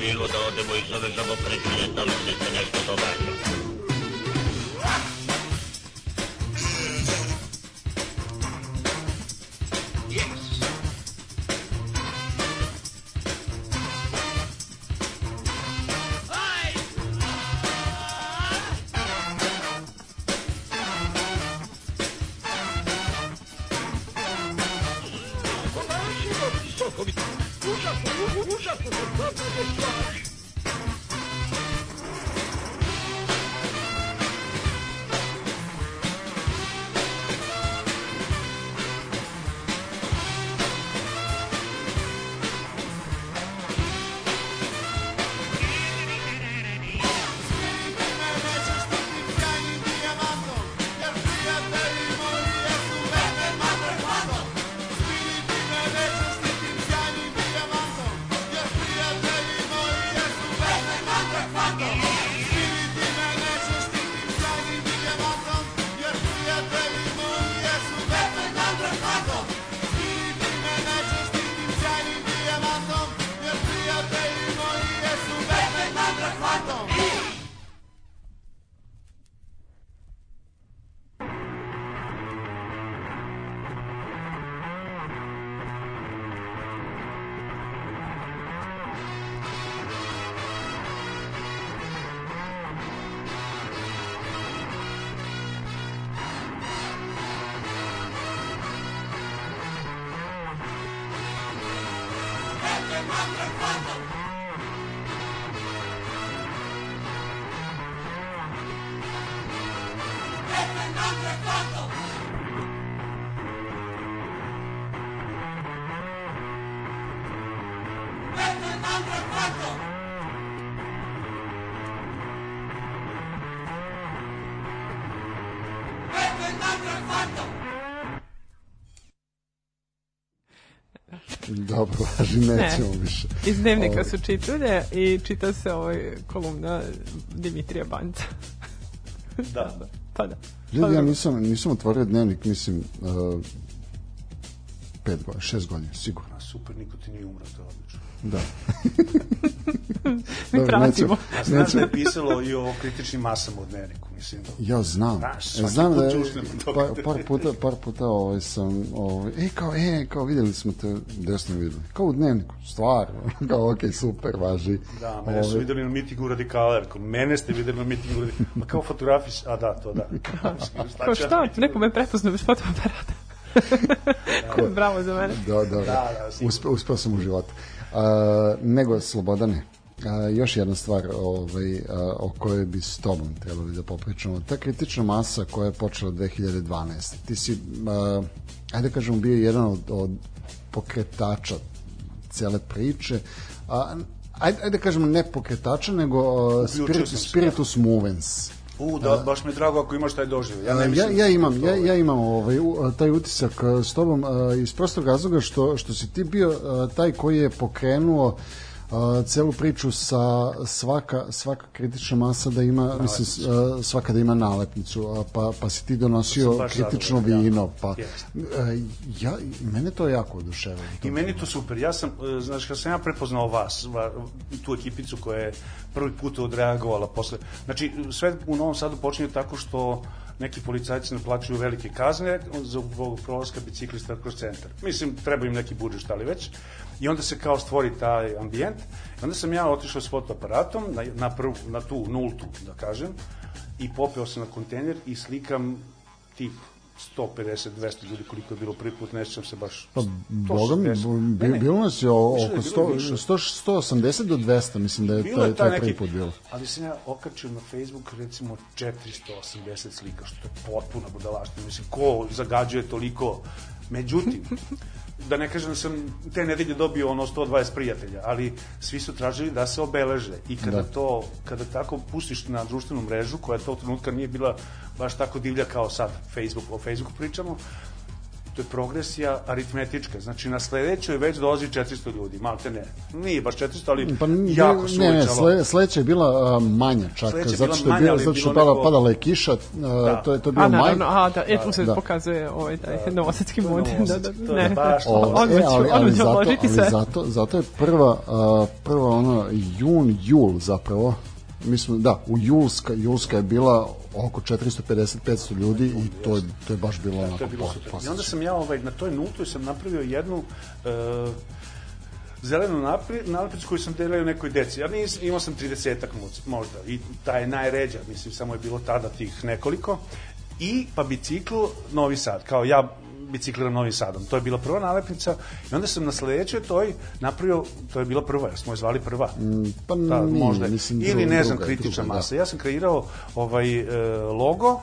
[SPEAKER 4] Bilo da odemo iz ove žabokrećine, da li će se nešto događa?
[SPEAKER 1] Dobro, važi, nećemo više.
[SPEAKER 2] Iz dnevnika
[SPEAKER 1] Ovaj.
[SPEAKER 2] su čitulje i čita se ovaj kolumna Dimitrija Banca.
[SPEAKER 3] Da.
[SPEAKER 2] Pa da.
[SPEAKER 1] Ljudi, ja nisam, nisam otvorio dnevnik, mislim, uh, pet godina, šest godina, sigurno.
[SPEAKER 3] Super, niko ti nije umro, to je odlično.
[SPEAKER 1] Da.
[SPEAKER 2] Mi
[SPEAKER 1] Dobro,
[SPEAKER 2] pratimo.
[SPEAKER 3] A znaš da je pisalo i o kritičnim masama u dnevniku, mislim. Da.
[SPEAKER 1] Ja znam.
[SPEAKER 3] Znaš,
[SPEAKER 1] E,
[SPEAKER 3] svaki
[SPEAKER 1] znam
[SPEAKER 3] put
[SPEAKER 1] da
[SPEAKER 3] to
[SPEAKER 1] par, par puta, par puta ovaj sam ovaj ej kao e kao videli smo te gde smo videli. Kao u dnevniku, stvarno. kao okej, super, važi.
[SPEAKER 3] Da, mene su
[SPEAKER 1] Ovaj,
[SPEAKER 3] videli na mitingu radikala, jer kao mene ste videli na mitingu radikala. Ma kao fotografis, a da, to da.
[SPEAKER 2] Kao šta? Neko me prepoznao bez fotoaparata. Bravo za mene.
[SPEAKER 1] Da, da, da.
[SPEAKER 3] da.
[SPEAKER 1] Uspe, uspeo sam u životu. A, nego, Slobodane, a, još jedna stvar ovaj, a, o kojoj bi s tobom trebali da popričamo. Ta kritična masa koja je počela 2012. Ti si, a, ajde kažemo, bio jedan od, od pokretača cele priče. A, ajde, ajde kažemo ne pokretača, nego
[SPEAKER 3] Uključio
[SPEAKER 1] spirit, spiritus movens.
[SPEAKER 3] U, da, baš mi je drago ako imaš taj doživlje. Ja, ne
[SPEAKER 1] ja, ja imam
[SPEAKER 3] to
[SPEAKER 1] ja, ja imam ovaj u- taj utisak uh, s tobom uh, iz prostog razloga što što si ti bio uh, taj koji je pokrenuo uh, celu priču sa svaka svaka kritična masa da ima mislim s- uh, svaka da ima nalepnicu uh, pa pa si ti donosio kritično
[SPEAKER 3] zadovoljan,
[SPEAKER 1] vino pa uh, ja mene to jako oduševilo
[SPEAKER 3] I meni to super. Ja sam, znaš, kad sam ja prepoznao vas, va, tu ekipicu koja je prvi put odreagovala posle... Znači, sve u Novom Sadu počinje tako što neki policajci naplaćuju velike kazne za zbog prolaska biciklista kroz centar. Mislim, treba im neki budžet, šta li već. I onda se kao stvori taj ambijent. I onda sam ja otišao s fotoaparatom na, na, prvu, na tu nultu, da kažem, i popeo sam na kontejner i slikam tih 150, 200 ljudi koliko je bilo prvi put, ne sjećam se baš.
[SPEAKER 1] Pa, boga mi,
[SPEAKER 3] 160.
[SPEAKER 1] bi-
[SPEAKER 3] Ne, ne.
[SPEAKER 1] bilo nas je oko
[SPEAKER 3] je bilo
[SPEAKER 1] 100,
[SPEAKER 3] više.
[SPEAKER 1] 100, 180 do 200, mislim da je
[SPEAKER 3] Bilo
[SPEAKER 1] taj,
[SPEAKER 3] taj neki,
[SPEAKER 1] prvi put bilo.
[SPEAKER 3] ali sam ja okačio na Facebook recimo 480 slika, što je potpuna budalaština. Mislim, ko zagađuje toliko? Međutim, da ne kažem da sam te nedelje dobio ono 120 prijatelja, ali svi su tražili da se obeleže i kada
[SPEAKER 1] Da.
[SPEAKER 3] to, kada tako pustiš na društvenu mrežu, koja tog trenutka nije bila baš tako divlja kao sad Facebook, o Facebooku pričamo, to je progresija aritmetička. Znači, na sledećoj već dolazi 400 ljudi, malte ne. Nije baš 400, ali
[SPEAKER 1] Pa
[SPEAKER 3] jako se
[SPEAKER 1] ne, ne, sle, sledeća je bila a, manja čak,
[SPEAKER 3] Sledeća
[SPEAKER 1] zato što je, bila, zato što pala,
[SPEAKER 3] neko-
[SPEAKER 1] padala je kiša, a, to je to bio
[SPEAKER 2] A,
[SPEAKER 1] maj.
[SPEAKER 2] naravno, a, da, e, tu se
[SPEAKER 1] Da.
[SPEAKER 2] pokazuje ovaj, taj novosadski
[SPEAKER 3] To je
[SPEAKER 2] mod. Da,
[SPEAKER 3] novosadski,
[SPEAKER 2] da,
[SPEAKER 3] to je
[SPEAKER 2] ne.
[SPEAKER 3] baš
[SPEAKER 1] O,
[SPEAKER 2] Odmah
[SPEAKER 1] e, ali, ali, zato, ali zato, zato je prva, a, prva ono, jun, jul zapravo, mi smo, da, u julska, julska je bila oko 450-500 ljudi i to je, to je baš bilo onako
[SPEAKER 3] to je bilo
[SPEAKER 1] po-
[SPEAKER 3] super. I onda sam ja ovaj, na toj nultoj sam napravio jednu e, zelenu nalepnicu koju sam delio nekoj deci. Ja nis, imao sam 30-ak mo- možda i ta je najređa, mislim, samo je bilo tada tih nekoliko. I pa biciklu Novi Sad, kao ja bicikliram Novim Sadom. To je bila prva nalepnica i onda sam na sledećoj toj napravio, to je bila prva, jer smo je zvali prva.
[SPEAKER 1] pa
[SPEAKER 3] da,
[SPEAKER 1] nije,
[SPEAKER 3] možda.
[SPEAKER 1] mislim,
[SPEAKER 3] Ili ne znam, kritična
[SPEAKER 1] druga, da.
[SPEAKER 3] masa. Ja sam kreirao ovaj e, logo,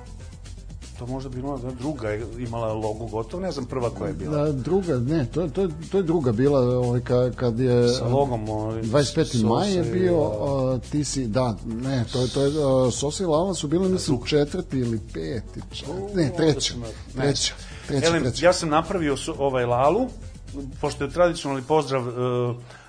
[SPEAKER 3] to možda bilo da druga je imala logo gotov, ne znam prva koja je bila.
[SPEAKER 1] Da, druga, ne, to, to, to je druga bila ovaj, ka, kad je...
[SPEAKER 3] Sa logom, ovaj,
[SPEAKER 1] 25.
[SPEAKER 3] Sosa
[SPEAKER 1] maj je bio,
[SPEAKER 3] a,
[SPEAKER 1] ti si, da, ne, to je, to je, a, Sosa i Lava su bili, mislim, četvrti ili peti, čak, ne, treća, treća, treća,
[SPEAKER 3] Elem,
[SPEAKER 1] treća.
[SPEAKER 3] ja sam napravio su, ovaj lalu, pošto je tradicionalni pozdrav e,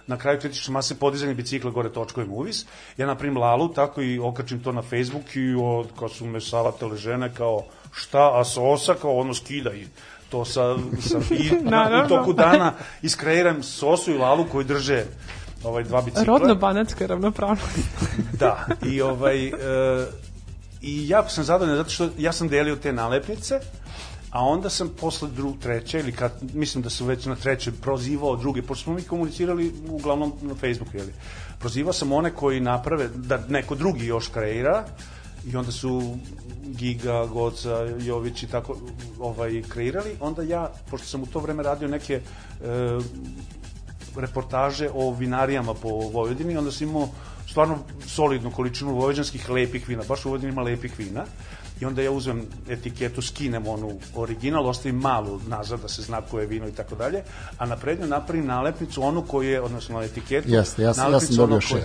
[SPEAKER 3] na kraju kritične mase podizanje bicikla gore točkovim uvis. Ja napravim lalu, tako i okačim to na Facebook i od, kad su me savatele žene kao šta, a sosa kao ono skida i to sa, sa i u
[SPEAKER 2] Naravno.
[SPEAKER 3] toku dana iskreiram sosu i lalu koju drže ovaj dva bicikla.
[SPEAKER 2] Rodno-banatska ravnopravnost.
[SPEAKER 3] Da, i ovaj... E, I ja sam zadovoljan zato što ja sam delio te nalepnice, a onda sam posle dru, treće, ili kad, mislim da sam već na treće prozivao druge, pošto smo mi komunicirali uglavnom na Facebooku, jeli. Prozivao sam one koji naprave, da neko drugi još kreira, i onda su Giga, Goca, Jović i tako ovaj, kreirali, onda ja, pošto sam u to vreme radio neke e, reportaže o vinarijama po Vojvodini, onda sam imao stvarno solidnu količinu vojvođanskih lepih vina, baš u Vojvodini ima lepih vina, i onda ja uzmem etiketu, skinem onu original, ostavim malu nazad da se zna koje je vino i tako dalje, a na prednju napravim nalepnicu, onu koju je, odnosno etiketu,
[SPEAKER 1] Jeste, ja, sam- ja sam dobio
[SPEAKER 3] koje-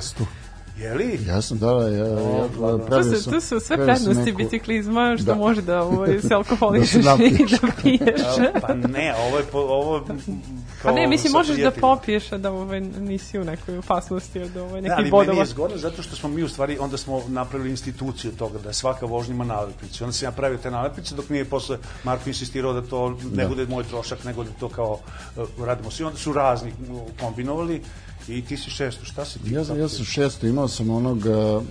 [SPEAKER 1] šestu.
[SPEAKER 3] Je li?
[SPEAKER 1] Ja sam, da, da, ja, ja, pravio sam-
[SPEAKER 2] to su sve prednosti
[SPEAKER 1] neku-
[SPEAKER 2] biciklizma što
[SPEAKER 1] Da.
[SPEAKER 2] može da ovaj, se alkoholišeš
[SPEAKER 1] Da
[SPEAKER 2] i da piješ.
[SPEAKER 3] Pa ne, ovo je, po, ovo je
[SPEAKER 2] Pa ne, mislim, možeš da
[SPEAKER 3] prijateljima.
[SPEAKER 2] popiješ, a da ovaj, nisi u nekoj opasnosti od ovaj,
[SPEAKER 3] Ne,
[SPEAKER 2] nekih
[SPEAKER 3] ali
[SPEAKER 2] bodova.
[SPEAKER 3] meni je zgodno zato što smo mi u stvari, onda smo napravili instituciju toga da je svaka vožnja ima nalepnicu. Onda sam ja pravio te nalepnice dok nije posle Marko insistirao da to ne bude moj trošak, nego da to kao uh, radimo svi. Onda su razni uh, kombinovali i ti si šesto. Šta si ti?
[SPEAKER 1] Ja, sam- ja sam šesto, imao sam onog uh,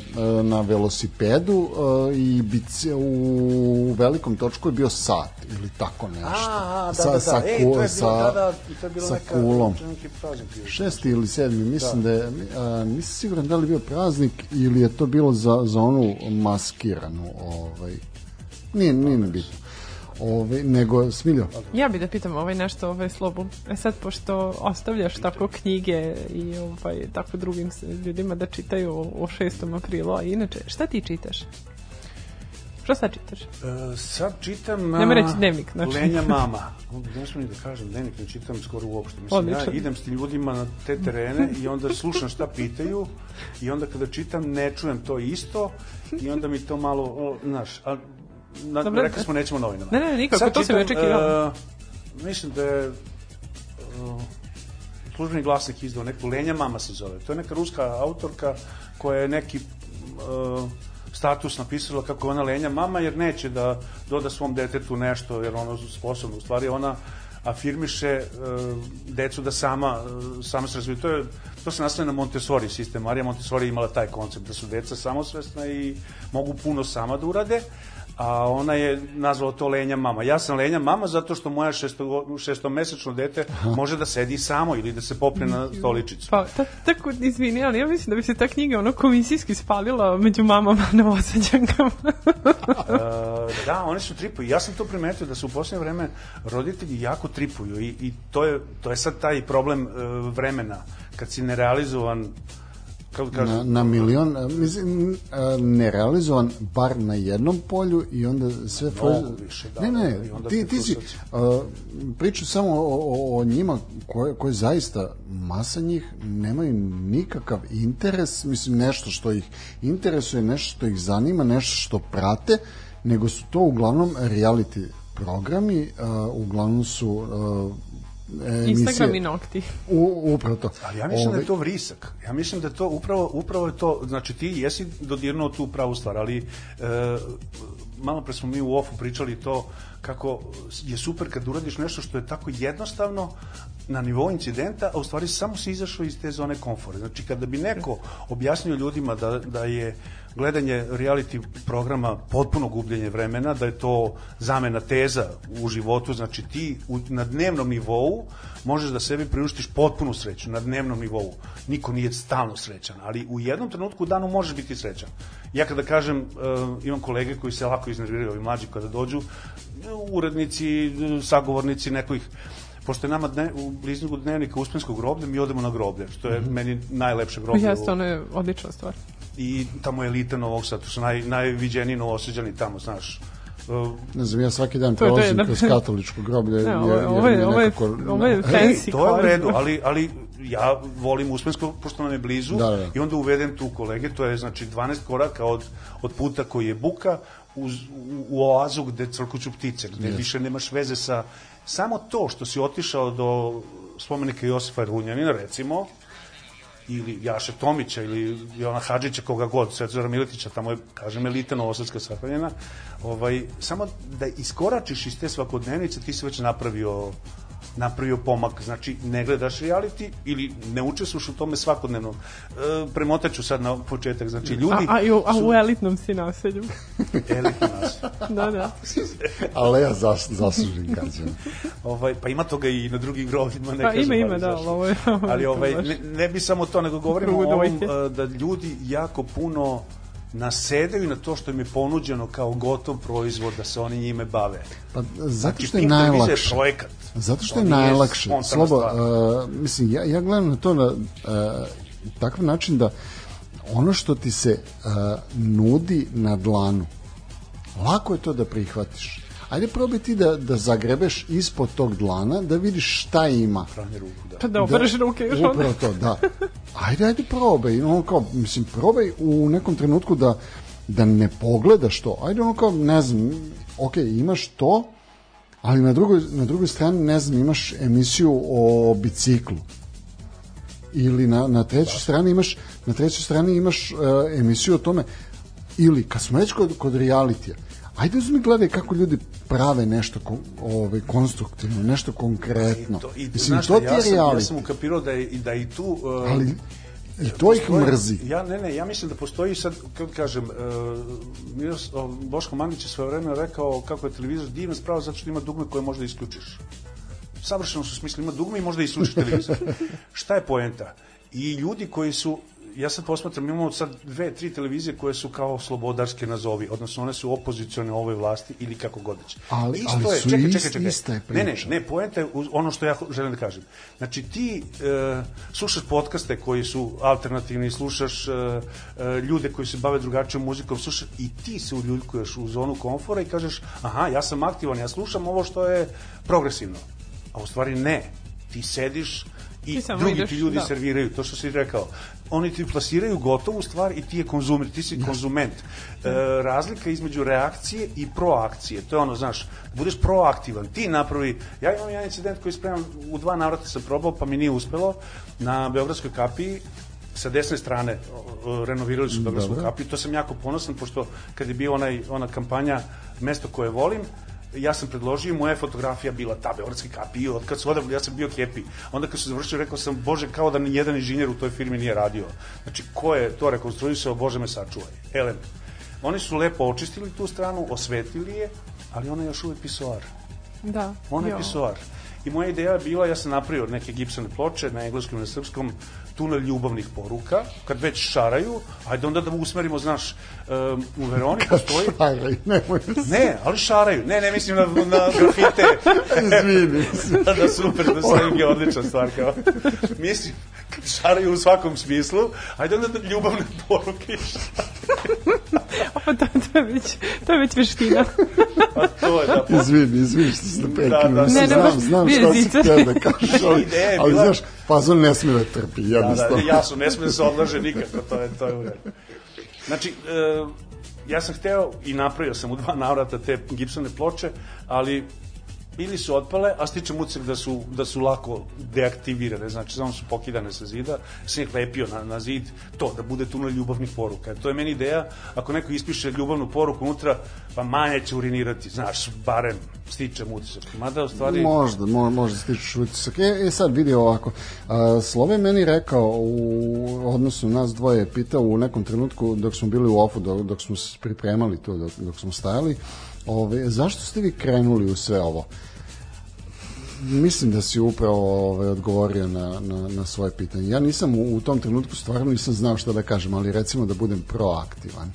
[SPEAKER 1] na velosipedu uh, i bice, u velikom točku je bio sat ili tako nešto.
[SPEAKER 3] A, a, da,
[SPEAKER 1] sa,
[SPEAKER 3] da, da.
[SPEAKER 1] Sa,
[SPEAKER 3] Ej, to je bilo,
[SPEAKER 1] sa,
[SPEAKER 3] da, da, to je bilo
[SPEAKER 1] sa
[SPEAKER 3] neka,
[SPEAKER 1] kulom.
[SPEAKER 3] neki praznik.
[SPEAKER 1] Šesti ili sedmi, mislim da, je, a, nisam siguran da li bio praznik ili je to bilo za, za onu maskiranu, ovaj, nije, nije ni bitno. Ovaj, nego, Smiljo,
[SPEAKER 2] Ja bih da pitam ovaj nešto ovaj slobu. E sad, pošto ostavljaš tako knjige i ovaj, tako drugim ljudima da čitaju o, o 6. aprilu, a inače, šta ti čitaš? Šta sad čitaš?
[SPEAKER 3] E, sad čitam...
[SPEAKER 2] Nema reći dnevnik, znači.
[SPEAKER 3] Lenja mama. Ne smijem ni da kažem dnevnik, ne čitam skoro uopšte. Mislim, ja
[SPEAKER 2] Odličan.
[SPEAKER 3] idem s tim ljudima na te terene i onda slušam šta pitaju i onda kada čitam ne čujem to isto i onda mi to malo, o, znaš, a, na,
[SPEAKER 2] Dobro.
[SPEAKER 3] rekli smo nećemo novinama.
[SPEAKER 2] Ne, ne, nikako,
[SPEAKER 3] Sad
[SPEAKER 2] to sam
[SPEAKER 3] čitam,
[SPEAKER 2] očekivala.
[SPEAKER 3] e, mislim da je uh, službeni glasnik izdao neku Lenja mama se zove. To je neka ruska autorka koja je neki uh, status napisala kako je ona lenja mama jer neće da doda svom detetu nešto jer ono sposobno u stvari ona afirmiše uh, decu da sama uh, sama se razviju. To je to se nastavlja na Montessori sistem. Marija Montessori je imala taj koncept da su deca samosvesna i mogu puno sama da urade a ona je nazvala to lenja mama. Ja sam lenja mama zato što moja šesto, šestomesečno dete može da sedi samo ili da se popne na stoličicu.
[SPEAKER 2] Pa, ta, tako, izvini, ali ja mislim da bi se ta knjiga ono komisijski spalila među mamama na osađankama.
[SPEAKER 3] E, da, oni su tripuju. Ja sam to primetio da se u posljednje vreme roditelji jako tripuju i, i to, je, to je sad taj problem e, vremena. Kad si nerealizovan kako kažem,
[SPEAKER 1] na, na milion, mislim, nerealizovan bar na jednom polju i onda sve.
[SPEAKER 3] Mnogo više, da,
[SPEAKER 1] ne, ne, ti, ti si, a, priču samo o, o, o njima koje, koje zaista masa njih nemaju nikakav interes, mislim nešto što ih interesuje, nešto što ih zanima, nešto što prate, nego su to uglavnom reality programi, a, uglavnom su a, emisije-
[SPEAKER 2] Instagram i nokti.
[SPEAKER 1] U, upravo to.
[SPEAKER 3] Ali ja mislim da
[SPEAKER 1] Ovaj,
[SPEAKER 3] je to vrisak. Ja mislim da je to upravo, upravo je to, znači ti jesi dodirnuo tu pravu stvar, ali e, malo pre smo mi u ofu pričali to kako je super kad uradiš nešto što je tako jednostavno na nivou incidenta, a u stvari samo si izašao iz te zone komfora. Znači kada bi neko objasnio ljudima da, da je gledanje reality programa potpuno gubljenje vremena, da je to zamena teza u životu, znači ti u, na dnevnom nivou možeš da sebi priuštiš potpunu sreću na dnevnom nivou. Niko nije stalno srećan, ali u jednom trenutku u danu možeš biti srećan. Ja kada kažem, uh, imam kolege koji se lako iznerviraju, ovi mlađi kada dođu, urednici, sagovornici nekojih pošto je nama dne, u blizniku dnevnika Uspenskog groblja, mi odemo na groblje, što je meni najlepše groblje.
[SPEAKER 2] Jeste, ono je odlična stvar.
[SPEAKER 3] I tamo je elita Novog Sada, to su naj, najviđeniji novoseđani tamo, znaš. Uh,
[SPEAKER 1] Ne znam, ja svaki dan prolazim
[SPEAKER 2] jedan-
[SPEAKER 1] kroz katoličko groblje.
[SPEAKER 2] Ne, ovo je- ovo je- ovo je- ovo je fancy
[SPEAKER 3] to je u redu, ali, ali ja volim Uspensko, pošto nam je blizu,
[SPEAKER 1] Da, da.
[SPEAKER 3] i onda uvedem tu kolege, to je znači 12 koraka od, od puta koji je buka, uz, u, u oazu gde crkuću ptice, gde više nemaš veze sa... Samo to što si otišao do spomenika Josifa Runjanina, recimo, ili Jaše Tomića ili Jovana Hadžića, koga god, Svetozara Miletića, tamo je, kažem, elita novosadska sahranjena, ovaj, samo da iskoračiš iz te svakodnevnice, ti si već napravio napravio pomak, znači ne gledaš reality ili ne učestvuješ u tome svakodnevno. E, premotaću sad na početak, znači ljudi
[SPEAKER 2] A, a, a
[SPEAKER 3] su
[SPEAKER 2] u elitnom si naselju.
[SPEAKER 3] elitni nas.
[SPEAKER 2] da, da.
[SPEAKER 1] Ali ja zas, zaslužim građana.
[SPEAKER 3] Ovaj, pa ima toga i na drugim grovima. Ne
[SPEAKER 2] Pa
[SPEAKER 3] kažem,
[SPEAKER 2] ima, ima,
[SPEAKER 3] ali
[SPEAKER 2] da, ali ovo je... ovo je
[SPEAKER 3] ali ovaj, ne, ne bi samo to, nego govorimo o ovom, uh, da ljudi jako puno nasedaju na to što im je ponuđeno kao gotov proizvod da se oni njime bave.
[SPEAKER 1] Pa, zato
[SPEAKER 3] Znači,
[SPEAKER 1] što
[SPEAKER 3] televizija je
[SPEAKER 1] najlakše.
[SPEAKER 3] projekat.
[SPEAKER 1] Zato što
[SPEAKER 3] To
[SPEAKER 1] je najlakše. Slobo, uh, mislim, ja, ja gledam na to na uh, takav način da ono što ti se uh, nudi na dlanu, lako je to da prihvatiš. Ajde probaj ti da, da zagrebeš ispod tog dlana, da vidiš šta ima.
[SPEAKER 3] Pranje ruku, da.
[SPEAKER 2] Pa da opereš ruke još.
[SPEAKER 1] Upravo to, da. Ajde, ajde probaj. Ono kao, mislim, probaj u nekom trenutku da, da ne pogledaš to. Ajde ono kao, ne znam, ok, imaš to, ali na drugoj, na drugoj strani, ne znam, imaš emisiju o biciklu. Ili na, na trećoj strani imaš na trećoj strani imaš uh, emisiju o tome ili kad smo već kod, kod realitija ajde uzmi gledaj kako ljudi prave nešto ko, ovaj, konstruktivno, nešto konkretno.
[SPEAKER 3] I to, i,
[SPEAKER 1] Mislim,
[SPEAKER 3] znaš
[SPEAKER 1] to ti
[SPEAKER 3] ja sam, ja sam ukapirao da je, da i tu... Uh,
[SPEAKER 1] ali i to ih
[SPEAKER 3] postoji-
[SPEAKER 1] mrzi.
[SPEAKER 3] Ja, ne, ne, ja mislim da postoji sad, kako kažem, uh, Miros, o, Boško Mandić je svoje vreme rekao kako je televizor divna sprava zato što ima dugme koje možda isključiš. Savršeno su smisli, ima dugme i možda isključiš televizor. Šta je poenta? I ljudi koji su ja sad posmatram, imamo sad dve, tri televizije koje su kao slobodarske nazovi, odnosno one su opozicione ovoj vlasti ili kako god već.
[SPEAKER 1] Ali- ali su ist- ista je
[SPEAKER 3] Ne, ne, ne, poenta je ono što ja želim da kažem. Znači ti e, slušaš podcaste koji su alternativni, slušaš e, e, ljude koji se bave drugačijom muzikom, slušaš i ti se uljuljkuješ u zonu komfora i kažeš, aha, ja sam aktivan, ja slušam ovo što je progresivno. A u stvari ne. Ti sediš i drugi
[SPEAKER 2] ideš,
[SPEAKER 3] ti ljudi
[SPEAKER 2] da.
[SPEAKER 3] serviraju, to što si rekao. Oni ti plasiraju gotovu stvar i ti je konzumer, ti si konzument. E, razlika između reakcije i proakcije, to je ono, znaš, da budeš proaktivan, ti napravi, ja imam jedan incident koji spremam, u dva navrata sam probao, pa mi nije uspelo, na Beogradskoj kapiji, sa desne strane renovirali su Beogradsku
[SPEAKER 1] Dobro.
[SPEAKER 3] kapiju, to sam jako ponosan, pošto kad je bio onaj, ona kampanja Mesto koje volim, ja sam predložio, moja fotografija bila ta Beogradska kapija, od kad su odabrali, ja sam bio happy. Onda kad su završili, rekao sam, bože, kao da ni jedan inženjer u toj firmi nije radio. Znači, ko je to rekonstruisao, bože me sačuvaj. Elem, oni su lepo očistili tu stranu, osvetili je, ali ona je još uvek pisoar.
[SPEAKER 2] Da.
[SPEAKER 3] Ona je
[SPEAKER 2] jo.
[SPEAKER 3] pisoar. I moja ideja je bila, ja sam napravio neke gipsane ploče na engleskom i na srpskom, tunel ljubavnih poruka, kad već šaraju, ajde onda da usmerimo, znaš, um, u Veroni postoji...
[SPEAKER 1] Šaraj, nemoj da
[SPEAKER 3] Ne, ali šaraju. Ne, ne mislim na, na grafite.
[SPEAKER 1] Izvini.
[SPEAKER 3] da, da, super, da slang je odlična stvar. Kao. Mislim, kad šaraju u svakom smislu, ajde onda da ljubavne poruke.
[SPEAKER 2] Pa to, to, je već, to je već veština.
[SPEAKER 3] Pa to je da...
[SPEAKER 1] Izvini, izvini što ste prekinuo.
[SPEAKER 3] da,
[SPEAKER 1] Mislim,
[SPEAKER 2] Ne, ne,
[SPEAKER 1] znam,
[SPEAKER 2] baš
[SPEAKER 1] znam šta si htio da kažeš, ali, ali
[SPEAKER 3] bila-
[SPEAKER 1] znaš, fazon ne smije da trpi,
[SPEAKER 3] Da, da,
[SPEAKER 1] jednostavno.
[SPEAKER 3] jasno, ne smije da se odlaže nikako, to je, to je u redu. Znači, e, ja sam hteo i napravio sam u dva navrata te gipsone ploče, ali ili su otpale, a stičem utisak da su, da su lako deaktivirane, znači samo su pokidane sa zida, sam ih lepio na, na zid, to, da bude tunel ljubavnih poruka. To je meni ideja, ako neko ispiše ljubavnu poruku unutra, pa manje će urinirati, znaš, barem stičem utisak. Mada, u stvari...
[SPEAKER 1] Možda, mo, možda stičeš utisak. E, e sad vidi ovako, a, Slove meni rekao u odnosu nas dvoje je pitao u nekom trenutku dok smo bili u ofu, dok, dok smo pripremali to, dok, dok smo stajali, ove, zašto ste vi krenuli u sve ovo? Mislim da si upravo ovaj, odgovorio na, na, na svoje pitanje. Ja nisam u, u tom trenutku stvarno nisam znao šta da kažem, ali recimo da budem proaktivan.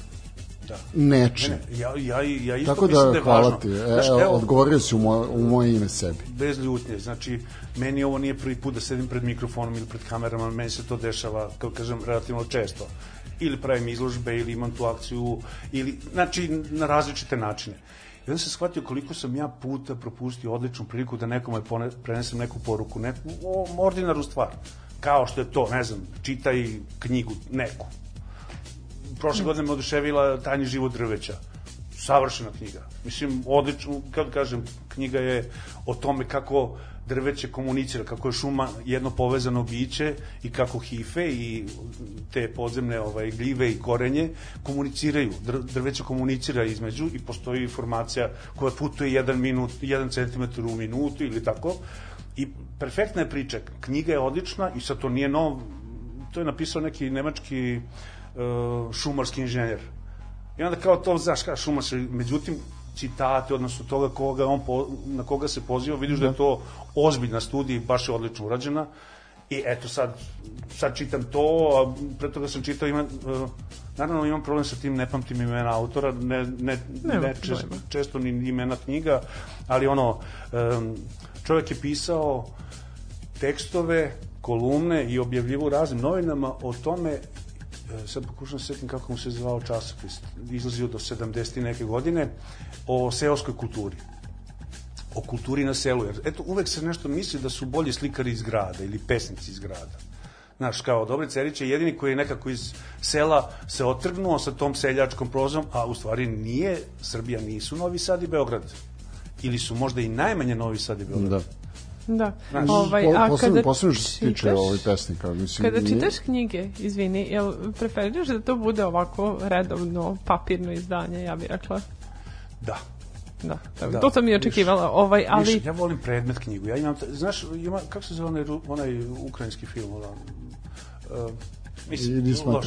[SPEAKER 3] Da.
[SPEAKER 1] Nečim.
[SPEAKER 3] Ne, ja, ja, ja isto
[SPEAKER 1] Tako
[SPEAKER 3] mislim
[SPEAKER 1] da,
[SPEAKER 3] da je
[SPEAKER 1] hvala
[SPEAKER 3] važno.
[SPEAKER 1] ti. E,
[SPEAKER 3] Znaš,
[SPEAKER 1] evo,
[SPEAKER 3] evo,
[SPEAKER 1] odgovorio si u moje, u moje ime sebi.
[SPEAKER 3] bez ljutnje. Znači, meni ovo nije prvi put da sedim pred mikrofonom ili pred kamerama, meni se to dešava, kao kažem, relativno često. Ili pravim izložbe, ili imam tu akciju, ili, znači, na različite načine. I onda sam shvatio koliko sam ja puta propustio odličnu priliku da nekome prenesem neku poruku, neku o, ordinaru stvar. Kao što je to, ne znam, čitaj knjigu, neku. Prošle godine me oduševila Tajni život drveća savršena knjiga. Mislim, odlično, kad kažem, knjiga je o tome kako drveće komunicira, kako je šuma jedno povezano biće i kako hife i te podzemne ovaj, gljive i korenje komuniciraju. Dr, drveće komunicira između i postoji informacija koja putuje jedan, minut, jedan centimetar u minutu ili tako. I perfektna je priča. Knjiga je odlična i sad to nije nov, to je napisao neki nemački uh, šumarski inženjer. I onda kao to, znaš, kao šumaš, međutim, citate, odnosno toga koga on po, na koga se poziva, vidiš da je to ozbiljna studija i baš je odlično urađena. I eto sad, sad čitam to, a pre toga sam čitao, ima, uh, naravno imam problem sa tim, ne pamtim imena autora, ne, ne,
[SPEAKER 2] Nema
[SPEAKER 3] ne čest, često ni imena knjiga, ali ono, um, čovjek je pisao tekstove, kolumne i objavljivo u raznim novinama o tome sad pokušam se setim kako mu se zvao časopis, izlazio do 70. neke godine, o seoskoj kulturi o kulturi na selu, jer eto, uvek se nešto misli da su bolji slikari iz grada ili pesnici iz grada. Znaš, kao Dobri Cerić je jedini koji je nekako iz sela se otrgnuo sa tom seljačkom prozom, a u stvari nije, Srbija nisu Novi Sad i Beograd. Ili su možda i najmanje Novi Sad i Beograd.
[SPEAKER 1] Da.
[SPEAKER 2] Da.
[SPEAKER 3] Znaš,
[SPEAKER 2] Ovaj,
[SPEAKER 1] Po-
[SPEAKER 2] a
[SPEAKER 1] posebno,
[SPEAKER 2] kada
[SPEAKER 1] posebno što se tiče ovaj pesnika. Mislim,
[SPEAKER 2] Kada
[SPEAKER 1] nije-
[SPEAKER 2] čitaš knjige, izvini, jel preferiraš da to bude ovako redovno papirno izdanje, ja bih rekla?
[SPEAKER 3] Da.
[SPEAKER 2] Da, da,
[SPEAKER 3] Da,
[SPEAKER 2] to sam i
[SPEAKER 3] viš-
[SPEAKER 2] očekivala, ovaj, ali...
[SPEAKER 3] Viš, ja volim predmet knjigu. Ja imam, znaš, ima, kako se zove onaj, onaj ukrajinski film? Ono, uh, mislim, loš.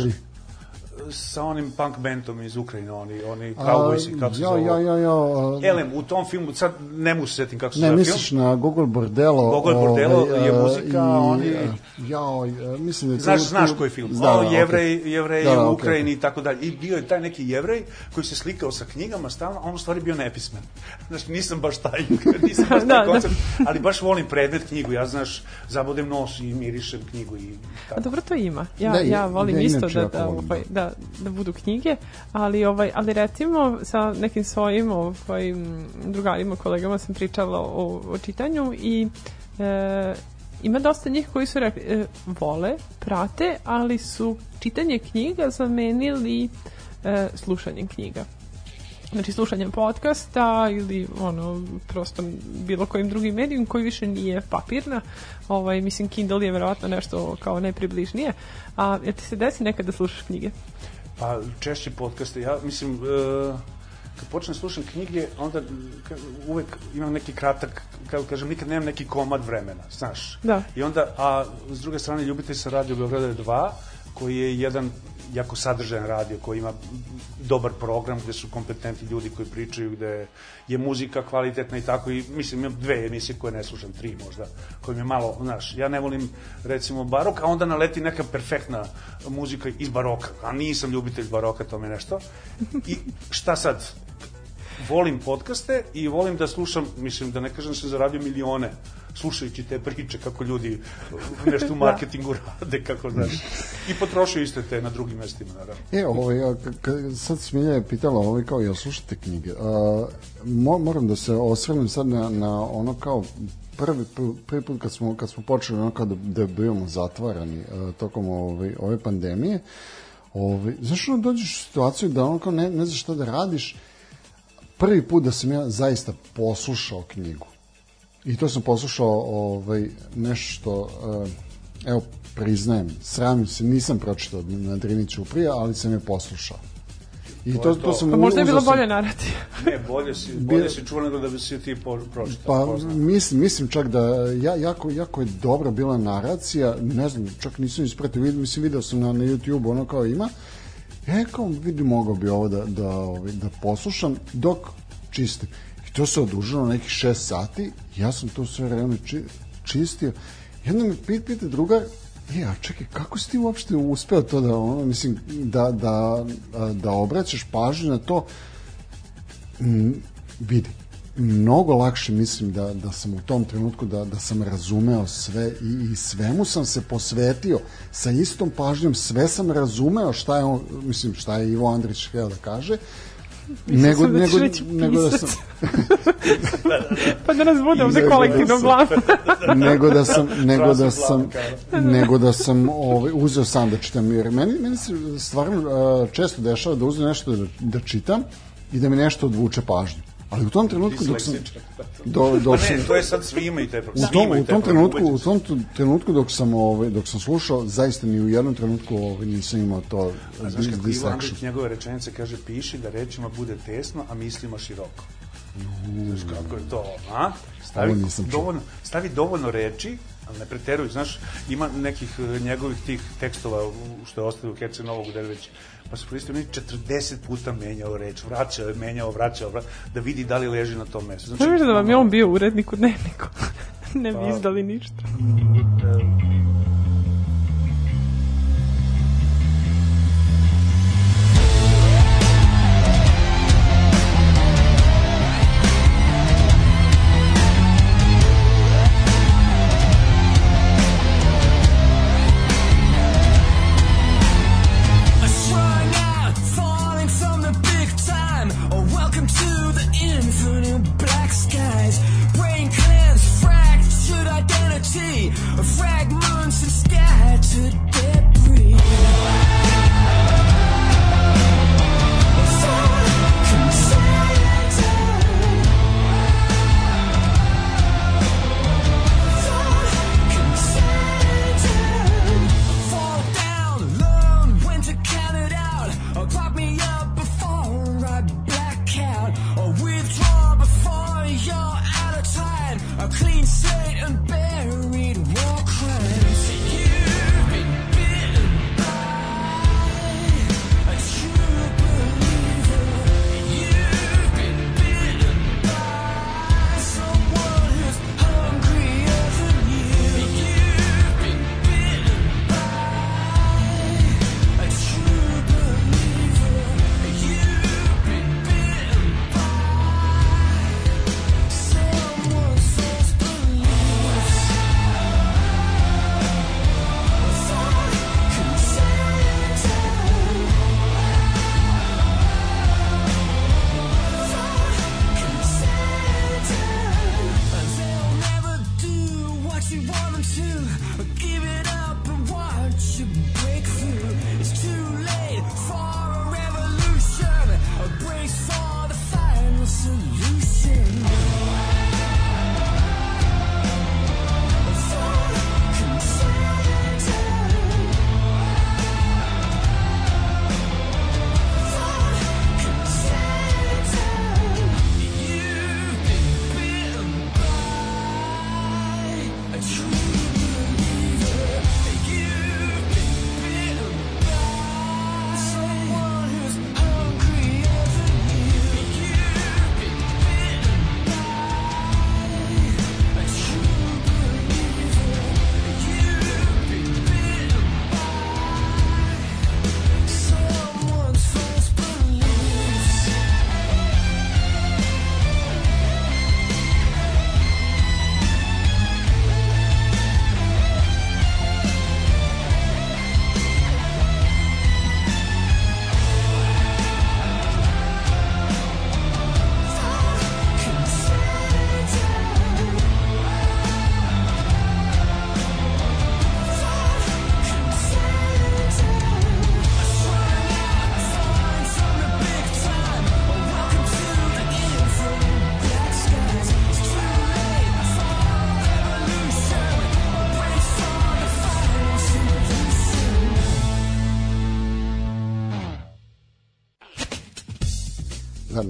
[SPEAKER 3] Sa onim punk bandom iz Ukrajine, oni, oni
[SPEAKER 1] A,
[SPEAKER 3] cowboysi, kako se
[SPEAKER 1] ja,
[SPEAKER 3] zove?
[SPEAKER 1] ja, ja, ja, a,
[SPEAKER 3] Elem, u tom filmu, sad ne mogu se setim kako se
[SPEAKER 1] Ne,
[SPEAKER 3] zove
[SPEAKER 1] misliš
[SPEAKER 3] film.
[SPEAKER 1] na Google Bordelo.
[SPEAKER 3] Google Bordelo
[SPEAKER 1] ovaj,
[SPEAKER 3] je
[SPEAKER 1] a,
[SPEAKER 3] muzika,
[SPEAKER 1] i,
[SPEAKER 3] oni-
[SPEAKER 1] Ja, e, mislim da je...
[SPEAKER 3] Znaš, znaš koji film?
[SPEAKER 1] Da,
[SPEAKER 3] Da, o jevrej,
[SPEAKER 1] okej.
[SPEAKER 3] jevrej
[SPEAKER 1] Da, da,
[SPEAKER 3] u Ukrajini
[SPEAKER 1] okej.
[SPEAKER 3] i tako dalje. I bio je taj neki jevrej koji se slikao sa knjigama stalno, a on u stvari bio nepismen. Znaš, nisam baš taj, nisam baš taj
[SPEAKER 2] da.
[SPEAKER 3] koncept, ali baš volim predmet knjigu. Ja, znaš, zabodem nos i mirišem knjigu i
[SPEAKER 2] A
[SPEAKER 3] tako.
[SPEAKER 2] dobro to ima. Ja,
[SPEAKER 1] Da,
[SPEAKER 2] ja volim isto da, da, ovaj, da, da budu knjige, ali ovaj ali recimo sa nekim svojim ovaj, drugarima, kolegama sam pričala o, o čitanju i e, ima dosta njih koji su rekli, e, vole, prate, ali su čitanje knjiga zamenili e, slušanjem knjiga. Znači slušanjem podcasta ili ono prosto bilo kojim drugim medijom koji više nije papirna. Ovaj mislim Kindle je verovatno nešto kao najpribližnije. A jel ti se desi nekad da slušaš knjige?
[SPEAKER 3] Pa češće podcaste. Ja mislim, e, kad počnem slušam knjige, onda uvek imam neki kratak, kako kažem, nikad nemam neki komad vremena, znaš.
[SPEAKER 2] Da.
[SPEAKER 3] I onda, a s druge strane, Ljubitelj sa radio Beograda 2, koji je jedan jako sadržajan radio, koji ima dobar program, gde su kompetentni ljudi koji pričaju, gde je muzika kvalitetna i tako, i mislim, imam dve emisije koje ne slušam, tri možda, koje mi je malo, znaš, ja ne volim, recimo, barok, a onda naleti neka perfektna muzika iz baroka, a nisam ljubitelj baroka, to mi je nešto. I šta sad? volim podcaste i volim da slušam, mislim da ne kažem da sam zaradio milione slušajući te priče kako ljudi nešto u marketingu rade, kako znaš. I potrošio iste te na drugim mestima, naravno.
[SPEAKER 1] E, ovaj, a, k- k- sad Smilja je pitala, ovaj, kao, jel slušate knjige? A, mo, moram da se osvrnem sad na, na ono kao prvi, pr- prvi put kad smo, kad smo počeli ono kao da, da bivamo zatvarani a, tokom ovaj, ove pandemije, ovaj, znaš ono dođeš u situaciju da ono kao ne, ne znaš šta da radiš, prvi put da sam ja zaista poslušao knjigu. I to sam poslušao ovaj, nešto, eh, evo, priznajem, sramim se, nisam pročitao na Drini Ćuprija, ali sam je poslušao. I to,
[SPEAKER 3] To
[SPEAKER 1] to, sam
[SPEAKER 2] Pa možda je bilo bolje narativ.
[SPEAKER 3] Ne, bolje si, bolje si čuo nego da bi si ti pročitao.
[SPEAKER 1] Pa mislim, mislim čak da ja, jako, jako je dobra bila naracija, ne znam, čak nisam ispratio, vidim, mislim video sam na, na YouTube ono kao ima, e kao vidi mogao bi ovo da, da, ovaj, da poslušam dok čistim. To se odužilo nekih šest sati, ja sam to sve vreme či, čistio. Jedno me pit, pita drugar, e, a čekaj, kako si ti uopšte uspeo to da, ono, mislim, da, da, da obraćaš pažnju na to, Mm, vidi mnogo lakše mislim da, da sam u tom trenutku da, da sam razumeo sve i, i svemu sam se posvetio. Sa istom pažnjom sve sam razumeo šta je on, mislim šta je Ivo Andrić htio da kaže nego,
[SPEAKER 2] sam da ćeš
[SPEAKER 1] nego,
[SPEAKER 2] reći
[SPEAKER 1] nego da
[SPEAKER 2] pisac.
[SPEAKER 1] sam
[SPEAKER 2] Pa da nas bude ovde
[SPEAKER 1] Nego
[SPEAKER 2] kolektivno
[SPEAKER 1] da
[SPEAKER 2] glavu.
[SPEAKER 1] nego da sam nego da sam nego da sam ovaj uzeo sam da čitam jer meni meni se stvarno često dešava da uzmem nešto da, da čitam i da mi nešto odvuče pažnju ali u tom trenutku dok sam do,
[SPEAKER 3] Pa
[SPEAKER 1] dok sam,
[SPEAKER 3] ne, to je sad svi imaju taj
[SPEAKER 1] u
[SPEAKER 3] problem.
[SPEAKER 1] tom,
[SPEAKER 3] imaju
[SPEAKER 1] u tom trenutku u tom trenutku dok sam ovaj dok sam slušao zaista ni u jednom trenutku ovaj nisam imao to
[SPEAKER 3] A znaš kako Ivo
[SPEAKER 1] distraction
[SPEAKER 3] Andrić njegove rečenice kaže piši da rečima bude tesno, a mislima široko. Znaš kako je to, a? Stavi dovoljno, stavi dovoljno reči, ali ne preteruj, znaš, ima nekih e, njegovih tih tekstova u- što je ostavio u Kece Novog već pa se koristio mi 40 puta menjao reč, vraćao je, menjao, vraćao, vra, da vidi da li leži na tom mestu. Znači,
[SPEAKER 2] Znaš da vam je on bio urednik u dnevniku. ne
[SPEAKER 3] Pa-
[SPEAKER 2] bi izdali ništa.
[SPEAKER 3] e,
[SPEAKER 5] Welcome to the infinite black skies. Brain cleanse, fractured identity. Fragments and scattered debris.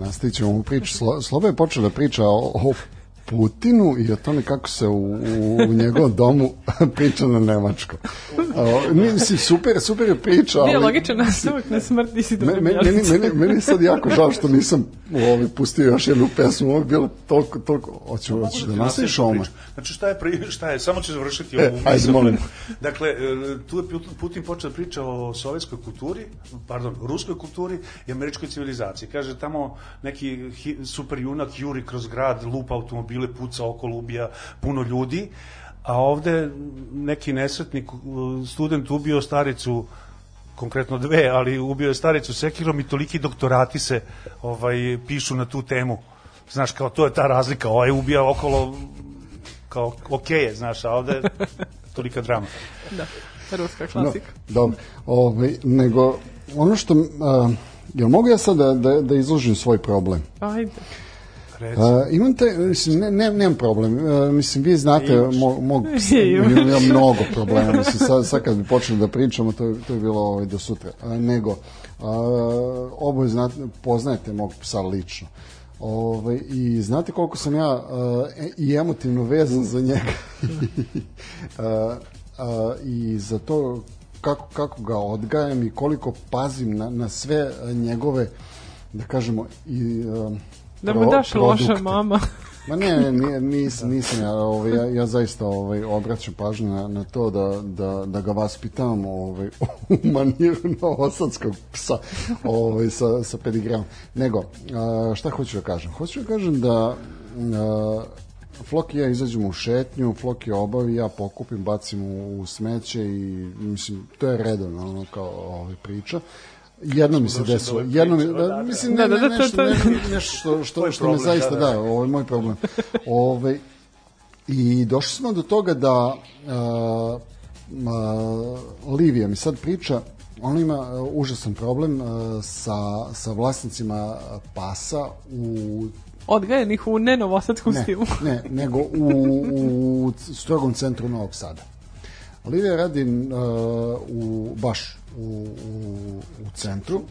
[SPEAKER 1] Nastavit ćemo ovu priču. Slo, Slobo je počeo da priča o, o Putinu i o tome kako se u, u, u njegovom domu priča na nemačkom. Mislim, super, super je priča.
[SPEAKER 2] Nije
[SPEAKER 1] ali-
[SPEAKER 2] logičan nastavak na smrt
[SPEAKER 1] Me- me- meni,
[SPEAKER 2] Bjelice.
[SPEAKER 1] meni, meni je sad jako žao što nisam ovaj, pustio još jednu pesmu. Ovo je bilo toliko, toliko... Hoću, hoću da nastaviš ovome.
[SPEAKER 3] Znači šta je, pri, šta je, samo ću završiti ovu
[SPEAKER 1] E, ajde,
[SPEAKER 3] misao.
[SPEAKER 1] molim.
[SPEAKER 3] Dakle, e, tu je Putin- počeo da priča o sovjetskoj kulturi, pardon, ruskoj kulturi i američkoj civilizaciji. Kaže, tamo neki super junak juri kroz grad, lupa automobile, puca okolo, ubija puno ljudi, a ovde neki nesretnik, u- student ubio staricu konkretno dve, ali ubio je staricu sekirom i toliki doktorati se ovaj pišu na tu temu. Znaš, kao to je ta razlika, ovaj ubija okolo kao ok je, znaš, a ovde tolika drama.
[SPEAKER 2] Da, ruska
[SPEAKER 1] No,
[SPEAKER 2] klasika.
[SPEAKER 1] dobro. Ovaj, nego, ono što... Uh, jel mogu ja sad da, da, da izložim svoj problem?
[SPEAKER 2] Ajde.
[SPEAKER 3] Reci.
[SPEAKER 1] Uh, imam te, mislim, ne, ne, nemam problem. Uh, mislim, vi znate mo, mog, imam, mnogo problema. Mislim, sad, sad kad bi počeli da pričamo, to, to je bilo ovaj, do sutra. Uh, nego, uh, oboje znate, poznajete mog psa lično. Ove, I znate koliko sam ja uh, i emotivno vezan za njega. uh, uh, I za to kako, kako ga odgajam i koliko pazim na, na sve njegove da kažemo i uh,
[SPEAKER 2] Da
[SPEAKER 1] pro-
[SPEAKER 2] daš loša
[SPEAKER 1] produkte.
[SPEAKER 2] mama.
[SPEAKER 1] Ma ne, ne, nis, nisam ja, ovaj, ja, ja zaista ovaj, obraćam pažnju na, na to da, da, da ga vaspitavam ovaj, u maniru novosadskog psa ovaj, sa, sa pedigramom. Nego, a, šta hoću da kažem? Hoću da kažem da a, Flok i ja izađemo u šetnju, Flok je obavi, ja pokupim, bacim u, u smeće i mislim, to je redovno ono kao ovaj, priča. Jedno mi se
[SPEAKER 3] do
[SPEAKER 1] desilo. Jedno mi,
[SPEAKER 3] priče, da, da.
[SPEAKER 1] mislim,
[SPEAKER 2] Da,
[SPEAKER 1] ne,
[SPEAKER 2] da,
[SPEAKER 1] ne,
[SPEAKER 2] da, to-
[SPEAKER 1] nešto,
[SPEAKER 2] to-
[SPEAKER 1] ne, nešto što, što, što me zaista,
[SPEAKER 3] da,
[SPEAKER 1] da,
[SPEAKER 3] da.
[SPEAKER 1] ovo je moj problem. Ove, I došli smo do toga da a, a, Livija mi sad priča, ona ima a, užasan problem a, sa, sa vlasnicima pasa u
[SPEAKER 2] Odgajenih u nenovosadskom
[SPEAKER 1] ne,
[SPEAKER 2] stilu.
[SPEAKER 1] ne, nego u, u strogom centru Novog Sada. Olivija radi uh, u, baš u, u, u centru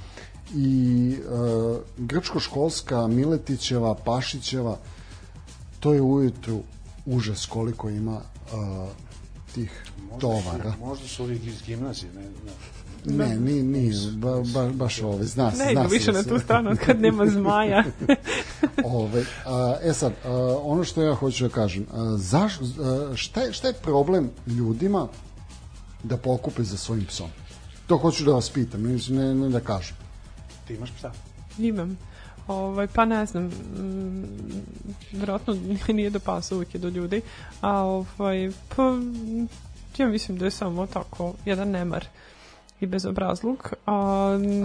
[SPEAKER 1] i uh, grčko-školska Miletićeva, Pašićeva, to je ujutru užas koliko ima uh, tih tovara.
[SPEAKER 3] Možda su ovih iz gimnazije, ne, ne.
[SPEAKER 1] Ne, ni, ni, ba, ba, baš ove, zna se,
[SPEAKER 2] Ne
[SPEAKER 1] zna
[SPEAKER 2] više
[SPEAKER 1] da
[SPEAKER 2] na tu stranu od kad nema zmaja.
[SPEAKER 1] Ove, a, e sad, a, ono što ja hoću da kažem, a, zaš, a, šta, je, šta je problem ljudima da pokupe za svojim psom? To hoću da vas pitam, ne, ne da kažem.
[SPEAKER 3] Ti imaš psa?
[SPEAKER 2] Imam. Ovaj, pa ne znam, mm, vjerojatno nije do pasa, uvijek je do ljudi, a ovaj, pa, ja mislim da je samo tako jedan nemar i bezobrazluk. A,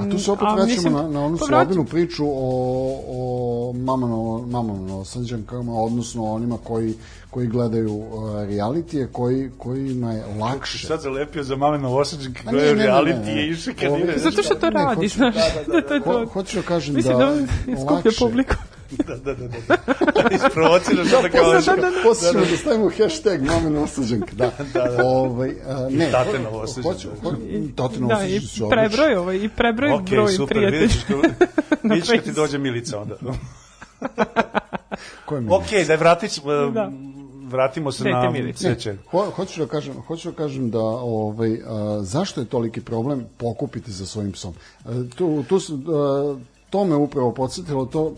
[SPEAKER 1] A tu se opet
[SPEAKER 2] a
[SPEAKER 1] vraćamo
[SPEAKER 2] mislim-
[SPEAKER 1] na, na onu
[SPEAKER 2] pa
[SPEAKER 1] slobinu priču o, o mamano, mamano sanđankama, odnosno onima koji, koji gledaju uh, realitije, koji, kojima je lakše.
[SPEAKER 3] Sad zalepio za mame novosađenke,
[SPEAKER 1] Ma ne,
[SPEAKER 3] gledaju
[SPEAKER 1] ne, ne,
[SPEAKER 3] reality
[SPEAKER 1] ne, ne.
[SPEAKER 3] i išli kad
[SPEAKER 1] Ovo-
[SPEAKER 3] ide.
[SPEAKER 2] Zato što to
[SPEAKER 1] Ne,
[SPEAKER 2] radi,
[SPEAKER 1] hoću-
[SPEAKER 2] znaš. Da, to je
[SPEAKER 1] Ho,
[SPEAKER 2] to.
[SPEAKER 1] hoću da kažem
[SPEAKER 2] Mislim
[SPEAKER 1] da,
[SPEAKER 2] da iskuplja publiku.
[SPEAKER 3] Da, da, da, da. da. Isprovociraš da kao...
[SPEAKER 1] Posle, posle ćemo da stavimo hashtag mame novosađenke. Da,
[SPEAKER 3] Da, da.
[SPEAKER 1] Ovaj, a, ne,
[SPEAKER 3] tate
[SPEAKER 1] ho-
[SPEAKER 3] novosađenke.
[SPEAKER 1] hoću- ho- Tate
[SPEAKER 2] Da, i prebroj ovaj, i prebroj
[SPEAKER 3] Ok,
[SPEAKER 2] broj
[SPEAKER 3] super, vidjet ćeš kad ti dođe Milica onda.
[SPEAKER 1] Ko je mi?
[SPEAKER 3] Ok, da vratić,
[SPEAKER 2] Da.
[SPEAKER 3] vratimo se
[SPEAKER 2] Dajte
[SPEAKER 3] na sveće.
[SPEAKER 1] Ho, hoću da kažem, hoću da kažem da ovaj a, zašto je toliki problem pokupiti za svojim psom. A, tu tu su, a, to me upravo podsjetilo to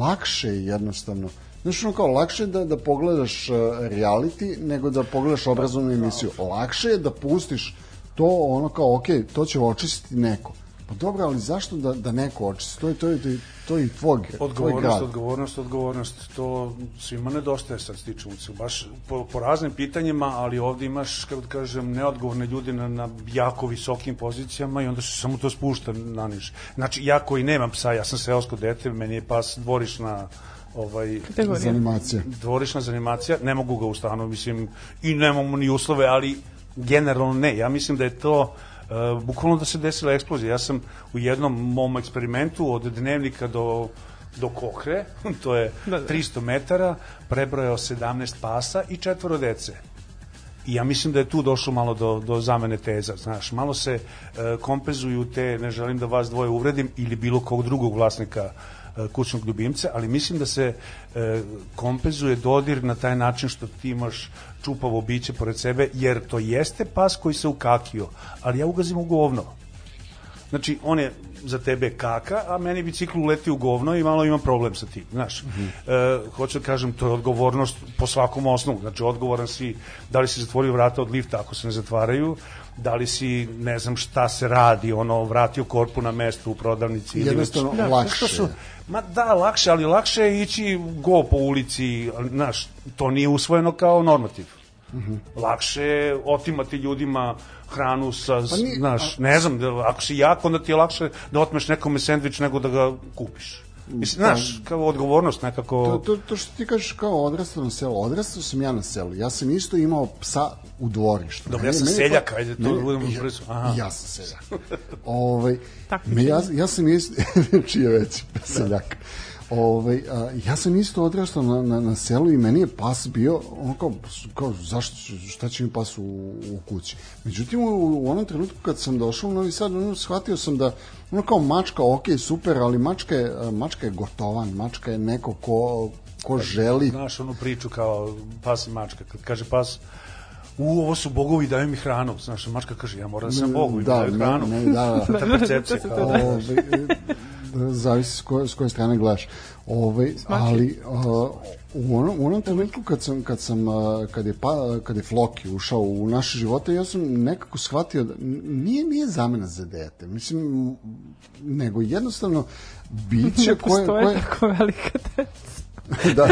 [SPEAKER 1] lakše je jednostavno. Znaš, ono kao, lakše je da, da pogledaš a, reality nego da pogledaš obrazovnu emisiju. Lakše je da pustiš to ono kao, ok, to će očistiti neko. Pa dobro, ali zašto da, da neko očisti? To je, to je, to je, to je i tvoj, tvoj
[SPEAKER 3] Odgovornost,
[SPEAKER 1] grad.
[SPEAKER 3] odgovornost, odgovornost, to svima nedostaje sad stiču baš po, po raznim pitanjima, ali ovde imaš, kako da kažem, neodgovorne ljude na, na jako visokim pozicijama i onda se samo to spušta na niž. Znači, ja koji nemam psa, ja sam seosko dete, meni je pas dvorišna ovaj,
[SPEAKER 2] Kategorija.
[SPEAKER 1] Za animacije.
[SPEAKER 3] dvorišna zanimacija, ne mogu ga u stanu, mislim, i nemamo ni uslove, ali generalno ne. Ja mislim da je to uh, bukvalno da se desila eksplozija. Ja sam u jednom mom eksperimentu od dnevnika do do Kokre, to je
[SPEAKER 2] Da, da.
[SPEAKER 3] 300 metara, prebrojao 17 pasa i četvoro dece. I ja mislim da je tu došlo malo do, do zamene teza, znaš, malo se e, kompenzuju te, ne želim da vas dvoje uvredim, ili bilo kog drugog vlasnika e, kućnog ljubimca, ali mislim da se e, kompenzuje dodir na taj način što ti imaš čupavo biće pored sebe, jer to jeste pas koji se ukakio, ali ja ugazim u govno. Znači, on je za tebe kaka, a meni bicikl uleti u govno i malo imam problem sa tim, znaš. Mm -hmm. e, hoću da kažem, to je odgovornost po svakom osnovu. Znači, odgovoran si da li si zatvorio vrata od lifta ako se ne zatvaraju, da li si, ne znam šta se radi, ono, vratio korpu na mesto u prodavnici. ili već-
[SPEAKER 1] Jednostavno,
[SPEAKER 3] Da,
[SPEAKER 1] lakše
[SPEAKER 3] to su-. Ma da, lakše, ali lakše je ići go po ulici, znaš, to nije usvojeno kao normativ. Lakše je otimati ljudima hranu sa,
[SPEAKER 1] Pa nije-
[SPEAKER 3] znaš, ne znam, da, ako si jak, onda ti je lakše da otmeš nekome sendvič nego da ga kupiš. Mislim, znaš, kao odgovornost nekako...
[SPEAKER 1] To, to, to što ti kažeš kao odrastao na selu, odrastao sam ja na selu. Ja sam isto imao psa u dvorištu.
[SPEAKER 3] Dobro, ja sam
[SPEAKER 1] meni-
[SPEAKER 3] seljak, ajde, to
[SPEAKER 1] meni-
[SPEAKER 3] budemo
[SPEAKER 1] ja,
[SPEAKER 3] brzo. Aha.
[SPEAKER 1] ja sam seljak. ovaj,
[SPEAKER 2] Takmičenje.
[SPEAKER 1] me, ja, ja sam isto, čiji je veći seljak. Ovaj, a, ja sam isto odrastao na, na, na selu i meni je pas bio, ono kao, kao zašto, šta će mi pas u, u kući. Međutim, u, u onom trenutku kad sam došao u Novi Sad, ono, shvatio sam da, ono kao mačka, ok, super, ali mačka je, mačka je gotovan, mačka je neko ko, ko želi
[SPEAKER 3] Znaš onu priču kao pas i mačka, kad kaže pas, u, ovo su bogovi, daju mi hranu. Znaš, mačka kaže, ja moram da sam bogovi, da, daju hranu.
[SPEAKER 1] Ne, ne, da, da.
[SPEAKER 3] Ta percepcija kao,
[SPEAKER 1] da, zavisi s koje, s koje strane gledaš. Ovaj, ali uh, u onom, u onom trenutku kad sam, kad sam uh, kad je, pa, kad je Floki ušao u naše živote, ja sam nekako shvatio da nije, nije zamena za dete. Mislim, nego jednostavno biće
[SPEAKER 2] Ne
[SPEAKER 1] koje...
[SPEAKER 2] postoje
[SPEAKER 1] koje
[SPEAKER 2] tako velika deca.
[SPEAKER 1] da,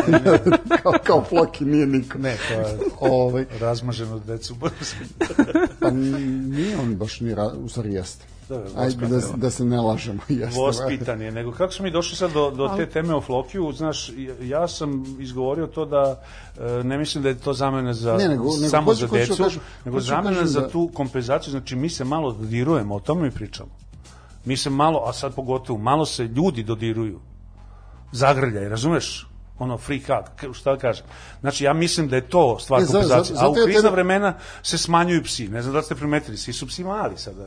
[SPEAKER 1] kao, kao Floki nije niko.
[SPEAKER 3] ne, to je
[SPEAKER 1] Ovaj,
[SPEAKER 3] razmaženo decu.
[SPEAKER 1] pa nije on baš ni, ra- u stvari jeste.
[SPEAKER 3] Da,
[SPEAKER 1] Ajde, da, da se ne lažemo. Jeste,
[SPEAKER 3] Vospitan je, nego kako smo mi došli sad do, do te teme o Flokiju, znaš, ja sam izgovorio to da e, ne mislim da je to zamena za,
[SPEAKER 1] Ne, nego- nego
[SPEAKER 3] samo
[SPEAKER 1] hoću-
[SPEAKER 3] za
[SPEAKER 1] hoću da
[SPEAKER 3] decu,
[SPEAKER 1] kažem-
[SPEAKER 3] nego
[SPEAKER 1] hoću da
[SPEAKER 3] zamena
[SPEAKER 1] kažem
[SPEAKER 3] za
[SPEAKER 1] da-
[SPEAKER 3] tu kompenzaciju, znači mi se malo dodirujemo, o tome mi pričamo. Mi se malo, a sad pogotovo, malo se ljudi dodiruju. Zagrljaj, razumeš? ono free hug, šta da kažem. Znači, ja mislim da je to stvar
[SPEAKER 1] E, za-
[SPEAKER 3] kompenzacije.
[SPEAKER 1] za-
[SPEAKER 3] A u krizna vremena se smanjuju psi. Ne znam da ste primetili, svi su psi mali sada.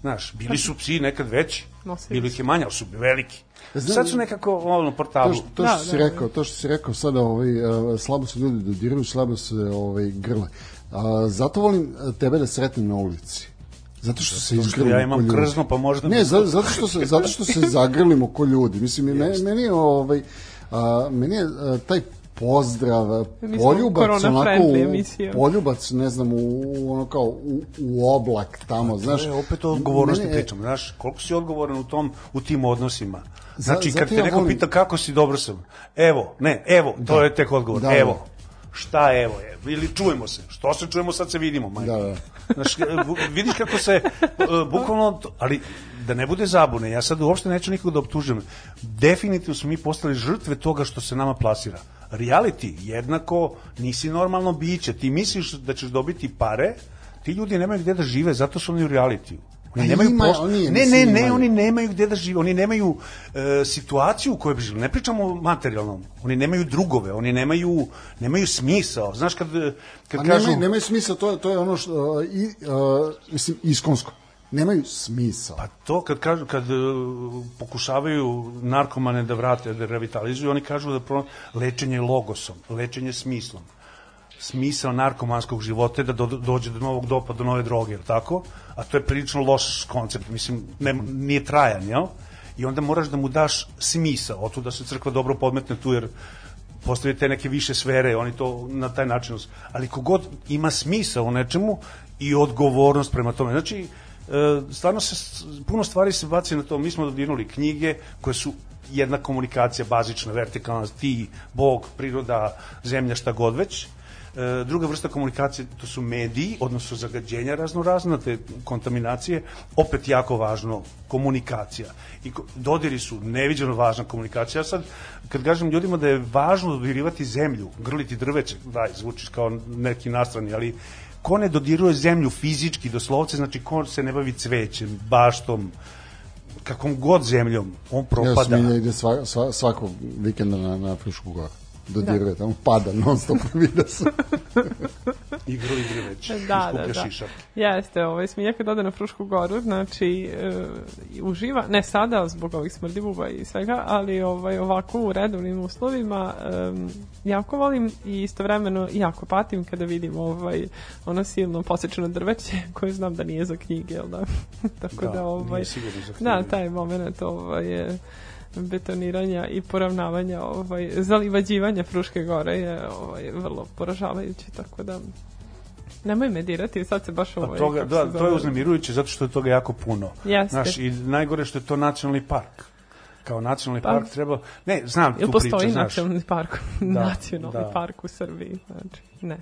[SPEAKER 3] Znaš, bili su psi nekad veći,
[SPEAKER 2] Nosili
[SPEAKER 3] bili ih je manje, ali su veliki.
[SPEAKER 1] Znam-
[SPEAKER 3] Sad su nekako ono, na portalu.
[SPEAKER 1] To što, to
[SPEAKER 2] Da,
[SPEAKER 1] što si
[SPEAKER 2] da,
[SPEAKER 1] rekao, to što si rekao sada ovaj uh, slabo se ljudi dodiraju, slabo se ovaj grle. A zato volim uh, tebe da sretnem na ulici. Zato što se izgrlimo
[SPEAKER 3] ja imam
[SPEAKER 1] ko ljudi.
[SPEAKER 3] krzno, pa možda
[SPEAKER 1] Ne, zato što se zato što se zagrlimo ko ljudi. Mislim i meni, meni je ovaj a, meni je a, taj pozdrav,
[SPEAKER 2] Mi
[SPEAKER 1] poljubac onako u, poljubac, ne znam, u, ono kao u, u oblak tamo, znaš.
[SPEAKER 3] To je opet o odgovornosti pričamo, znaš, koliko si odgovoran u tom u tim odnosima.
[SPEAKER 1] Za-
[SPEAKER 3] Znači, kad
[SPEAKER 1] zato
[SPEAKER 3] te
[SPEAKER 1] ja
[SPEAKER 3] neko
[SPEAKER 1] volim-
[SPEAKER 3] pita kako si, dobro sam. Evo, ne, evo, to je tek odgovor.
[SPEAKER 1] Da,
[SPEAKER 3] evo.
[SPEAKER 1] da.
[SPEAKER 3] Šta evo je? Ili čujemo se. Što se čujemo, sad se vidimo, majke.
[SPEAKER 1] Da, da.
[SPEAKER 3] Znaš, vidiš kako se, uh, bukvalno, ali da ne bude zabune, ja sad uopšte neću nikog da optužujem. Definitivno smo mi postali žrtve toga što se nama plasira. Reality, jednako, nisi normalno biće. Ti misliš da ćeš dobiti pare, ti ljudi nemaju gde da žive, zato su oni u realitiju. Oni nemaju
[SPEAKER 1] ima,
[SPEAKER 3] post...
[SPEAKER 1] oni
[SPEAKER 3] ne, ne, ne, oni nemaju gde da žive, oni nemaju e, situaciju u kojoj bi živjeli. Ne pričamo o materijalnom. Oni nemaju drugove, oni nemaju nemaju smisao. Znaš kad kad
[SPEAKER 1] Pa
[SPEAKER 3] kažu
[SPEAKER 1] nemaju, nemaju smisla, to, je- to je ono što, uh, i, uh, mislim, iskonsko. Nemaju smisla.
[SPEAKER 3] Pa to kad kažu kad e, pokušavaju narkomane da vrate, da revitalizuju, oni kažu da pro, lečenje je logosom, lečenje je smislom. Smisao narkomanskog života je da do, dođe do novog dopa, do nove droge, jel tako? A to je prilično loš koncept, mislim, ne, nije trajan, jel? I onda moraš da mu daš smisao, otu da se crkva dobro podmetne tu, jer postoje te neke više sfere, oni to na taj način, ali kogod ima smisao u nečemu i odgovornost prema tome. Znači, stvarno se, puno stvari se baci na to, mi smo dodirnuli knjige koje su jedna komunikacija bazična, vertikalna, ti, Bog, priroda, zemlja, šta god već. E, druga vrsta komunikacije to su mediji, odnosno zagađenja raznorazna, te kontaminacije, opet jako važno, komunikacija. I dodiri su neviđeno važna komunikacija. Ja sad, kad kažem ljudima da je važno dodirivati zemlju, grliti drveće, daj, zvučiš kao neki nastrani, ali ko ne dodiruje zemlju fizički, doslovce, znači ko se ne bavi cvećem, baštom, kakvom god zemljom, on propada.
[SPEAKER 1] Smilja ide sva, sva, svakog vikenda na, na Frušku goru. Dodiruje, tamo pada non stop, vidio sam.
[SPEAKER 3] I grli drveće,
[SPEAKER 2] Da, da, da.
[SPEAKER 3] šišak.
[SPEAKER 2] Jeste, ovaj, Smilja kad ode na Frušku goru, znači, e, uživa, ne sada zbog ovih smrdibuba i svega, ali ovaj, ovako u redovnim uslovima em, jako volim i istovremeno jako patim kada vidim ovaj, ono silno posečeno drveće koje znam da nije za knjige, jel da? Tako da,
[SPEAKER 3] Da,
[SPEAKER 2] ovaj,
[SPEAKER 3] nije sigurno za
[SPEAKER 2] Da,
[SPEAKER 3] knjige.
[SPEAKER 2] taj moment ovaj, je betoniranja i poravnavanja, ovaj, zalivađivanja Fruške gore je ovaj, vrlo poražavajući, tako da nemoj me dirati, sad se baš
[SPEAKER 3] Pa
[SPEAKER 2] ovaj,
[SPEAKER 3] toga, da, to je uznemirujuće zato što je toga jako puno.
[SPEAKER 2] Jeste.
[SPEAKER 3] Znaš, i najgore što je to nacionalni park. Kao nacionalni
[SPEAKER 2] Pa-
[SPEAKER 3] park treba... Ne, znam tu
[SPEAKER 2] postoji
[SPEAKER 3] priču, znaš.
[SPEAKER 2] nacionalni park, nacionalni
[SPEAKER 3] da.
[SPEAKER 2] park u Srbiji? Znači, ne.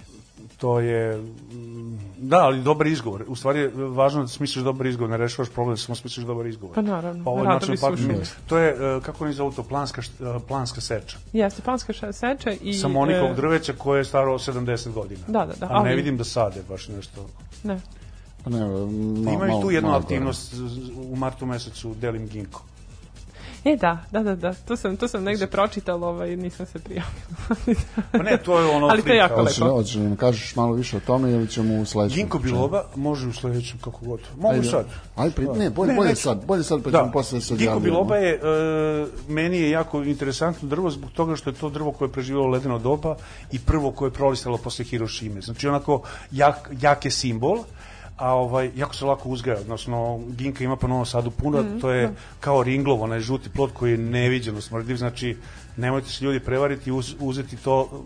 [SPEAKER 3] To je... mm, Da, ali dobar izgovor. U stvari je važno da smisliš dobar izgovor, ne rešavaš problem, samo smisliš dobar izgovor.
[SPEAKER 2] Pa naravno,
[SPEAKER 3] Pa ovo je
[SPEAKER 2] radovi
[SPEAKER 3] park.
[SPEAKER 2] su šume.
[SPEAKER 3] To je, e, kako oni zovu to, planska, e, planska seča.
[SPEAKER 2] Jeste, planska seča i...
[SPEAKER 3] Samonikog
[SPEAKER 2] e,
[SPEAKER 3] drveća koje je staro 70 godina.
[SPEAKER 2] Da, da, da,
[SPEAKER 3] A ne
[SPEAKER 2] ali-
[SPEAKER 3] vidim da sade baš nešto.
[SPEAKER 2] Ne.
[SPEAKER 1] Pa ne, ma,
[SPEAKER 3] Imaju
[SPEAKER 1] malo-
[SPEAKER 3] tu jednu
[SPEAKER 1] malo
[SPEAKER 3] aktivnost u martu mesecu, delim ginko.
[SPEAKER 2] E, da, da, da, da, to sam, to sam negde pročitala, ovaj, nisam se prijavila.
[SPEAKER 3] Pa ne, to je ono...
[SPEAKER 2] Ali to je jako lepo.
[SPEAKER 1] hoćeš da nam kažeš malo više o tome ili ćemo u sledećem?
[SPEAKER 3] Ginko biloba može u sledećem kako god. Mogu
[SPEAKER 1] Ajde.
[SPEAKER 3] sad.
[SPEAKER 1] Ajde, pri, ne, bolje,
[SPEAKER 3] Ne,
[SPEAKER 1] bolje
[SPEAKER 3] neću.
[SPEAKER 1] sad, bolje sad, pa ćemo posle se
[SPEAKER 3] Ginko biloba je, e, meni je jako interesantno drvo zbog toga što je to drvo koje je preživalo ledeno doba i prvo koje je prolistalo posle Hirošime. Znači onako jak, jak je simbol, a ovaj, jako se lako uzgaja, odnosno ginka ima po Novom Sadu puno,
[SPEAKER 2] Mhm,
[SPEAKER 3] to je kao ringlov, onaj žuti plod koji je neviđeno smrdiv, znači nemojte se ljudi prevariti i uz, uzeti to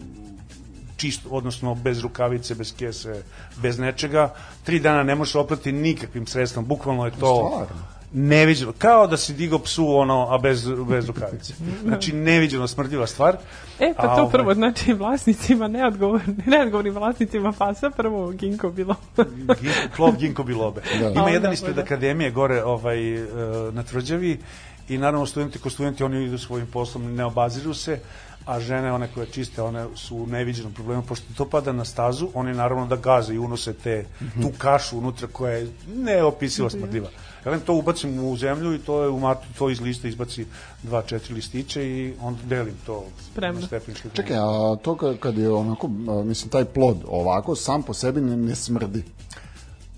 [SPEAKER 3] čisto, odnosno bez rukavice, bez kese, bez nečega. Tri dana ne možeš oprati nikakvim sredstvom, bukvalno je to...
[SPEAKER 1] Stvarno?
[SPEAKER 3] Neviđeno, kao da si digao psu ono, a bez, bez rukavice. Znači, neviđeno smrdljiva stvar.
[SPEAKER 2] E, pa
[SPEAKER 3] A,
[SPEAKER 2] to
[SPEAKER 3] ovaj,
[SPEAKER 2] prvo, znači, vlasnicima neodgovorni, neodgovornim vlasnicima pasa, prvo ginko bilo.
[SPEAKER 3] Gin- plov ginko bilobe.
[SPEAKER 1] Da.
[SPEAKER 3] Ima jedan
[SPEAKER 2] da,
[SPEAKER 3] ispred
[SPEAKER 2] da.
[SPEAKER 3] akademije gore ovaj, e, na tvrđavi i naravno studenti ko studenti oni idu svojim poslom, ne obaziru se, a žene, one koje čiste, one su u neviđenom problemu, pošto to pada na stazu, oni naravno da gaze i unose te, tu kašu unutra koja je neopisiva smrdljiva. Ja vam to ubacim u zemlju i to je u matu, to iz lista izbaci dva, četiri listića i onda delim to
[SPEAKER 2] Spremno.
[SPEAKER 3] na stepeničku.
[SPEAKER 1] Čekaj, a to ka- kad je onako, a, mislim, taj plod ovako, sam po sebi ne, ne smrdi.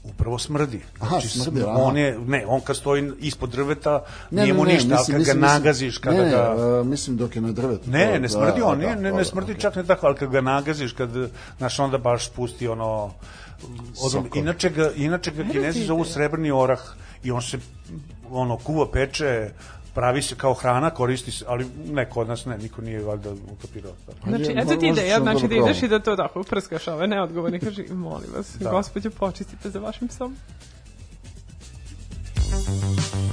[SPEAKER 3] Upravo smrdi.
[SPEAKER 1] Aha,
[SPEAKER 3] Znači,
[SPEAKER 1] smrdi, aha.
[SPEAKER 3] on je, ne, on kad stoji ispod drveta,
[SPEAKER 1] Ne,
[SPEAKER 3] nije
[SPEAKER 1] ne,
[SPEAKER 3] mu
[SPEAKER 1] ne,
[SPEAKER 3] ništa, ali
[SPEAKER 1] mislim,
[SPEAKER 3] kad
[SPEAKER 1] mislim,
[SPEAKER 3] ga
[SPEAKER 1] mislim-
[SPEAKER 3] nagaziš, kada
[SPEAKER 1] ne, ne,
[SPEAKER 3] ga...
[SPEAKER 1] a, mislim dok je na drvetu.
[SPEAKER 3] Ne, ne smrdi
[SPEAKER 1] da,
[SPEAKER 3] on,
[SPEAKER 1] da,
[SPEAKER 3] ne, ne
[SPEAKER 1] dobro,
[SPEAKER 3] smrdi
[SPEAKER 1] okej.
[SPEAKER 3] čak ne tako, ali kad ga nagaziš, kad, znaš, onda baš spusti ono... Od,
[SPEAKER 1] Sokove.
[SPEAKER 3] inače ga, inače ga kinezi zovu srebrni orah i on se ono kuva peče pravi se kao hrana, koristi se, ali ne kod nas ne, niko nije valjda ukapirao.
[SPEAKER 2] Znači,
[SPEAKER 1] Ajde,
[SPEAKER 2] eto ti ideja, znači da
[SPEAKER 1] da
[SPEAKER 2] ideš i da to tako uprskaš ove neodgovorne, kaži, molim vas,
[SPEAKER 3] Da.
[SPEAKER 2] gospođo, počistite za vašim psom.
[SPEAKER 6] Grickam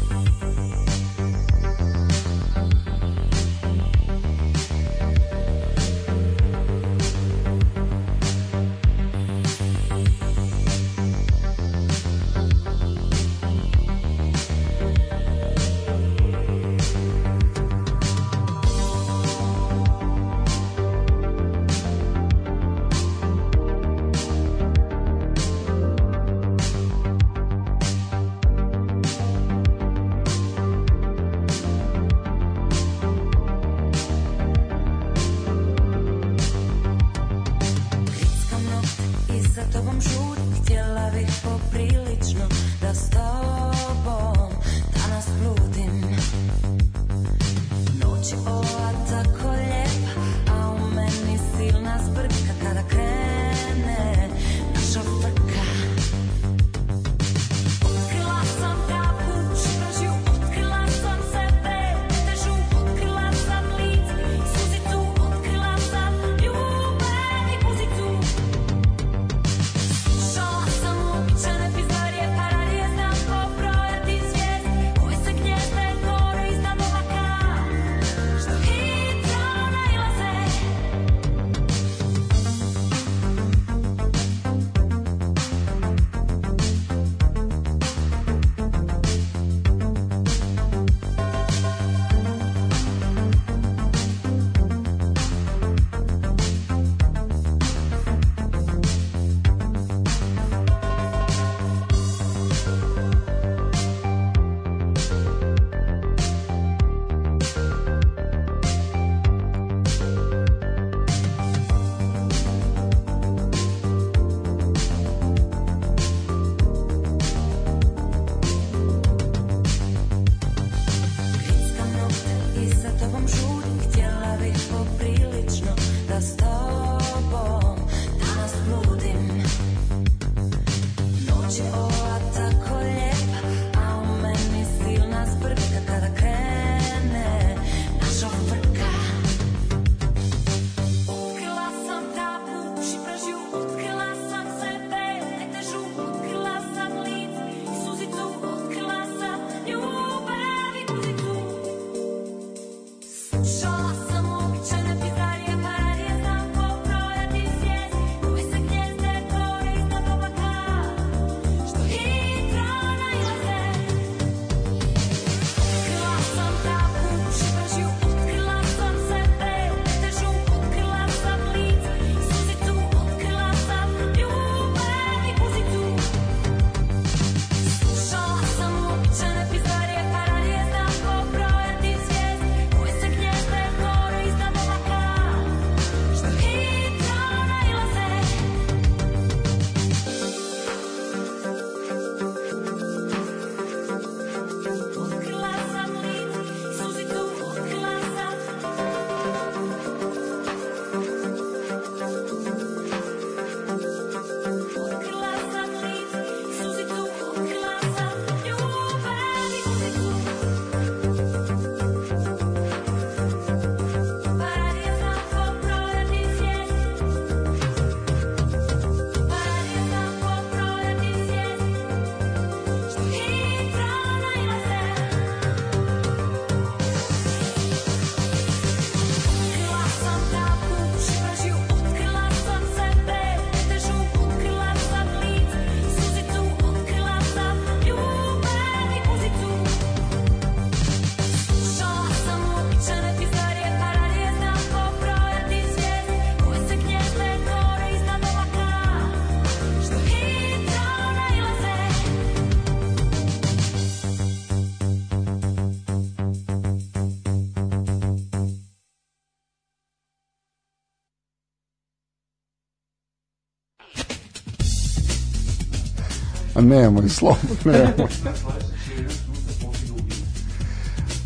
[SPEAKER 1] nemoj, slobo, nemoj.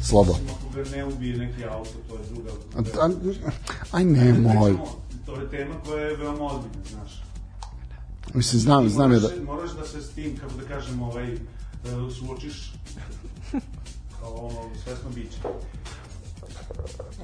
[SPEAKER 1] Slobo.
[SPEAKER 3] Ne ubije neki auto, to je druga...
[SPEAKER 1] Aj nemoj.
[SPEAKER 3] To je tema koja je veoma ozbiljna, znaš.
[SPEAKER 1] Mislim, znam, znam je da...
[SPEAKER 3] Moraš, moraš da se s tim, kako da kažem, ovaj, e, suočiš kao ono, svesno biće.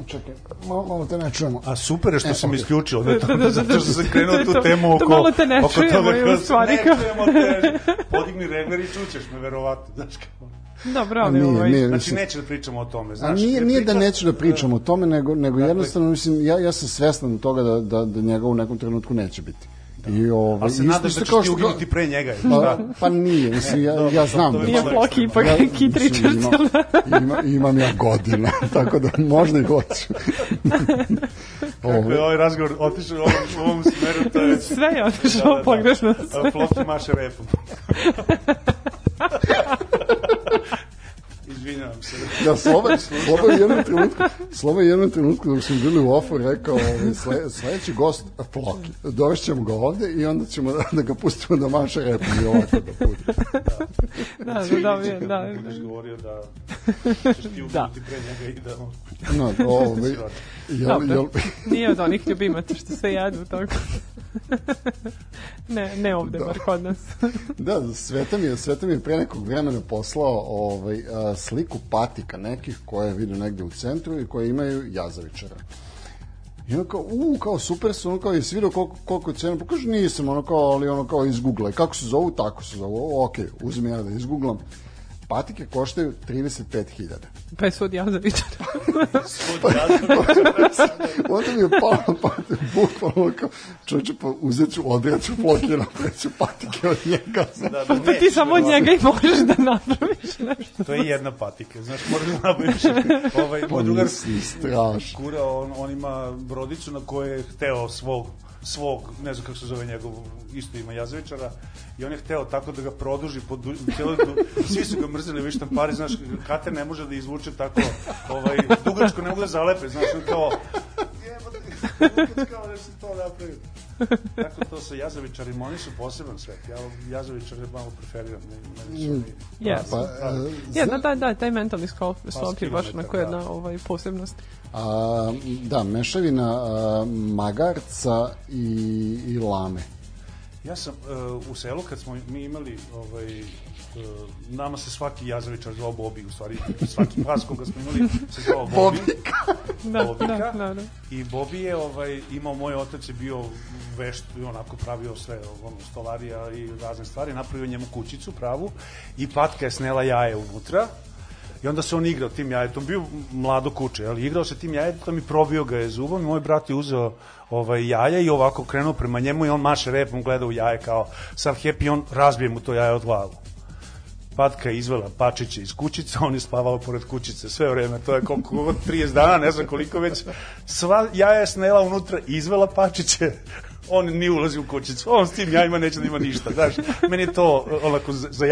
[SPEAKER 1] Čekaj, malo, malo te ne čujemo.
[SPEAKER 3] A super je što
[SPEAKER 1] E,
[SPEAKER 3] sam
[SPEAKER 1] okej.
[SPEAKER 3] isključio, da,
[SPEAKER 2] Da, da, da,
[SPEAKER 3] zato što sam krenuo
[SPEAKER 2] da,
[SPEAKER 3] tu
[SPEAKER 2] da,
[SPEAKER 3] temu
[SPEAKER 2] da
[SPEAKER 3] oko...
[SPEAKER 2] malo te ne
[SPEAKER 3] oko
[SPEAKER 2] čujemo
[SPEAKER 3] toga kao-
[SPEAKER 2] stvari
[SPEAKER 3] Ne čujemo te, podigni regler i čućeš me, verovatno, znaš kao.
[SPEAKER 2] Dobro,
[SPEAKER 1] A
[SPEAKER 2] ali
[SPEAKER 1] nije,
[SPEAKER 2] ovaj...
[SPEAKER 1] nije,
[SPEAKER 3] Znači,
[SPEAKER 1] mislim,
[SPEAKER 3] neće da pričamo o tome,
[SPEAKER 1] a
[SPEAKER 3] znaš.
[SPEAKER 1] nije,
[SPEAKER 3] jer
[SPEAKER 1] nije da neću da pričam o tome, nego, nego
[SPEAKER 3] Dakle-
[SPEAKER 1] jednostavno, mislim, ja, ja sam svestan toga da, da, da njega u nekom trenutku neće biti. I, ovaj,
[SPEAKER 3] Ali se nadam da ćeš
[SPEAKER 1] kao
[SPEAKER 3] ti
[SPEAKER 1] što-
[SPEAKER 3] uginuti pre njega.
[SPEAKER 1] Pa,
[SPEAKER 3] šta?
[SPEAKER 1] pa nije, mislim, ja,
[SPEAKER 3] dobro,
[SPEAKER 1] ja znam. da-
[SPEAKER 2] Nije Floki ipak
[SPEAKER 1] Ja,
[SPEAKER 2] Kit
[SPEAKER 1] mislim,
[SPEAKER 2] Richards, da?
[SPEAKER 1] ima, imam ja godina, tako da možda i hoću.
[SPEAKER 3] Kako je ovaj razgovor otišao u ovom, u ovom smeru, to je...
[SPEAKER 2] Sve je otišao pogrešno.
[SPEAKER 3] A Floki maše repom. Izvinjavam se.
[SPEAKER 1] Ja, Sloba, Sloba je jednom trenutku, Sloba je jednom trenutku dok smo bili u ofu rekao ovaj, sle, sledeći gost Floki. Dovešćemo ga ovde i onda ćemo da, da ga pustimo da maše repom i ovako da puti.
[SPEAKER 2] Da, da, da, da, da.
[SPEAKER 3] Budeš govorio da ćeš ti
[SPEAKER 2] Da.
[SPEAKER 3] uginuti pre njega i da... on-
[SPEAKER 1] No, ovaj, jel, jel,
[SPEAKER 2] Nije od onih ljubimaca što se jedu, tako. ne, ne ovde, bar kod nas.
[SPEAKER 1] Da, Sveta mi je, Sveta mi je pre nekog vremena poslao ovaj, a, sliku patika nekih koje vidio negde u centru i koje imaju jazavičara. I ono kao, u, kao super su, ono kao, jesi vidio koliko, koliko je cena? Pa kaže, nisam, ono kao, ali ono kao izgooglaj. Kako se zovu? Tako se zovu. Ok, uzmi ja da izgooglam. Patike koštaju 35.000.
[SPEAKER 2] Pa je sud Jazovića.
[SPEAKER 1] Onda mi je palo na pamet, bukvalno kao, čovječe, pa uzet ću, odrijat ću flokira, preću patike od njega.
[SPEAKER 3] Da, da,
[SPEAKER 2] Pa ti
[SPEAKER 3] nećeš
[SPEAKER 2] samo od
[SPEAKER 3] verovatno.
[SPEAKER 2] njega i možeš da napraviš nešto.
[SPEAKER 3] To je jedna patika, znaš, moraš da nabaviš. Ovaj, moj
[SPEAKER 1] Pa
[SPEAKER 3] drugar
[SPEAKER 1] nisi strašno.
[SPEAKER 3] Kura, on, on ima brodicu na kojoj je hteo svog svog, ne znam kako se zove njegov, isto ima jazavičara, i on je hteo tako da ga produži, po cijelo, svi su ga mrzeli, viš pari, znaš, kater ne može da izvuče tako, ovaj, dugačko ne mogu da zalepe, znaš, kao, dugač kao da se to napravi. Tako to sa jazavičarima, oni su poseban svet, ja jazavičare malo preferiram, ne, ne, ne,
[SPEAKER 2] Yes.
[SPEAKER 1] Pa, e,
[SPEAKER 2] Ja, da, da, da, taj mentalni sklop, sklop je baš onako
[SPEAKER 3] da.
[SPEAKER 2] jedna ovaj, posebnost.
[SPEAKER 1] A, da, mešavina a, magarca i, i lame.
[SPEAKER 3] Ja sam uh, u selu kad smo mi imali ovaj uh, nama se svaki jazavičar zvao Bobi, u stvari svaki pas koga smo imali se zvao Bobi.
[SPEAKER 2] Da,
[SPEAKER 3] Bobika.
[SPEAKER 2] da, da, da.
[SPEAKER 3] I Bobi je ovaj imao moj otac je bio vešt i onako pravio sve ono stolarija i razne stvari, napravio njemu kućicu pravu i patka je snela jaje unutra. I onda se on igrao tim jajetom, bio mlado kuće, ali igrao se tim jajetom i probio ga je zubom i moj brat je uzeo ovaj, jaja i ovako krenuo prema njemu i on maše repom, gleda u jaje kao sav happy, on razbije mu to jaje od glavu. Patka je izvela pačiće iz kućice, on je spavao pored kućice sve vreme, to je koliko, koliko 30 dana, ne znam koliko već. Sva jaja je snela unutra, izvela pačiće, on nije ulazi u kućicu, on s tim jajima neće da ima ništa, znaš, meni je to, onako, za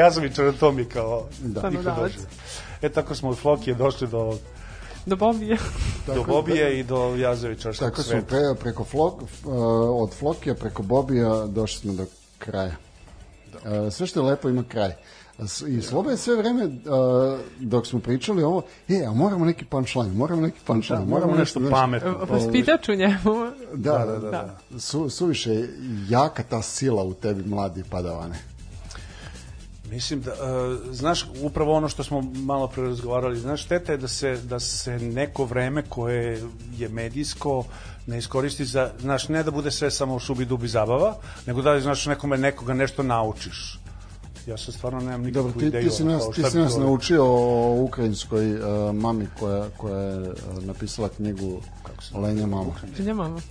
[SPEAKER 3] mi je kao, da.
[SPEAKER 2] Stanodavac.
[SPEAKER 3] došao. E, tako smo od Flokije došli do,
[SPEAKER 2] Do Bobije.
[SPEAKER 3] do Bobije i do jazavičarskog
[SPEAKER 1] Tako smo pre, preko Flok, f- uh, od Flokija preko Bobija došli smo do kraja. Uh, sve što je lepo ima kraj. I Sloba je sve vreme, uh, dok smo pričali ovo, je, a moramo neki punchline, moramo neki punchline,
[SPEAKER 3] Da, moramo nešto
[SPEAKER 1] znaš,
[SPEAKER 3] pametno.
[SPEAKER 2] Vaspitač u njemu.
[SPEAKER 1] Da, da, da,
[SPEAKER 2] da.
[SPEAKER 1] da. Su, suviše jaka ta sila u tebi, mladi padavane.
[SPEAKER 3] Mislim da, uh, znaš, upravo ono što smo malo pre razgovarali, znaš, šteta je da se, da se neko vreme koje je medijsko ne iskoristi za, znaš, ne da bude sve samo šubi dubi zabava, nego da, znaš, nekome nekoga nešto naučiš. Ja sad stvarno nemam nikakvu
[SPEAKER 1] Dobro, ti,
[SPEAKER 3] ideju.
[SPEAKER 1] ti si nas, ti si nas
[SPEAKER 3] to-
[SPEAKER 1] naučio o ukrajinskoj uh, mami koja, koja je uh, napisala knjigu Lenja mama. Lenja mama.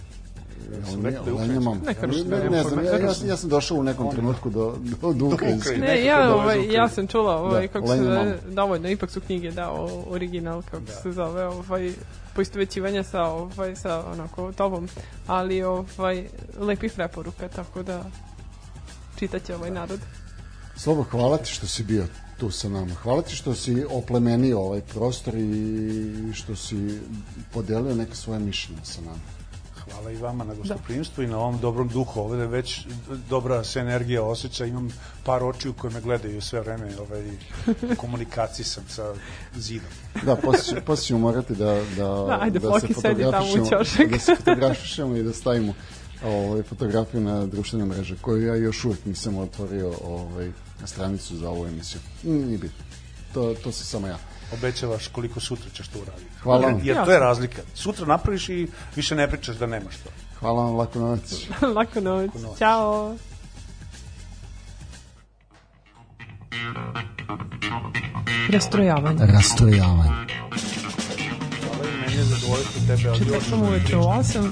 [SPEAKER 1] Ja, ja,
[SPEAKER 2] rušna.
[SPEAKER 1] ja sam došao u nekom trenutku do, do, do ukrajinske.
[SPEAKER 3] Ukrajine.
[SPEAKER 2] Ne, ja, ovaj, ja sam čula ovaj,
[SPEAKER 1] Da,
[SPEAKER 2] kako se zove, dovoljno, ipak su knjige, da, o, original, kako se zove, ovaj, poistovećivanje sa, ovaj, sa onako tobom, ali ovaj, lepih preporuka, tako da čitat će ovaj narod.
[SPEAKER 1] Slobo, hvala ti što si bio tu sa nama. Hvala ti što si oplemenio ovaj prostor i što si podelio neke svoje mišljenje sa nama.
[SPEAKER 3] Hvala i vama na gostoprimstvu i na ovom dobrom duhu. Ovde je već dobra se energija osjeća. Imam par očiju koje me gledaju sve vreme. Ovaj, komunikaciji sam sa zidom.
[SPEAKER 1] Da, posle, će- posle ćemo morati da, da,
[SPEAKER 2] Da, ajde,
[SPEAKER 1] da
[SPEAKER 2] u
[SPEAKER 1] fotografišemo-. Da se fotografišemo i da stavimo ovaj, fotografiju na društvene mreže, koju ja još uvijek nisam otvorio ovaj, na stranicu za ovu emisiju. Nije bitno. To, to sam samo ja.
[SPEAKER 3] Obećavaš koliko sutra ćeš to uraditi.
[SPEAKER 1] Hvala vam.
[SPEAKER 3] Jer, jer to je razlika. Sutra napraviš i više ne pričaš da nemaš to.
[SPEAKER 1] Hvala vam, lako noć.
[SPEAKER 2] Lako noć.
[SPEAKER 3] noć.
[SPEAKER 2] Ćao. Rastrojavanje.
[SPEAKER 1] Rastrojavanje.
[SPEAKER 3] Hvala i meni je zadovoljstvo tebe, ali još
[SPEAKER 2] Četvrtom uveče u 8.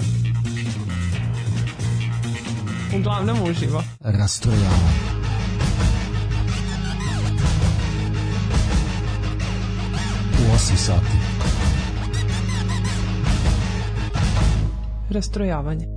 [SPEAKER 2] Uglavnom uživo.
[SPEAKER 1] Rastrojavanje. 8 sati.
[SPEAKER 2] Rastrojavanje.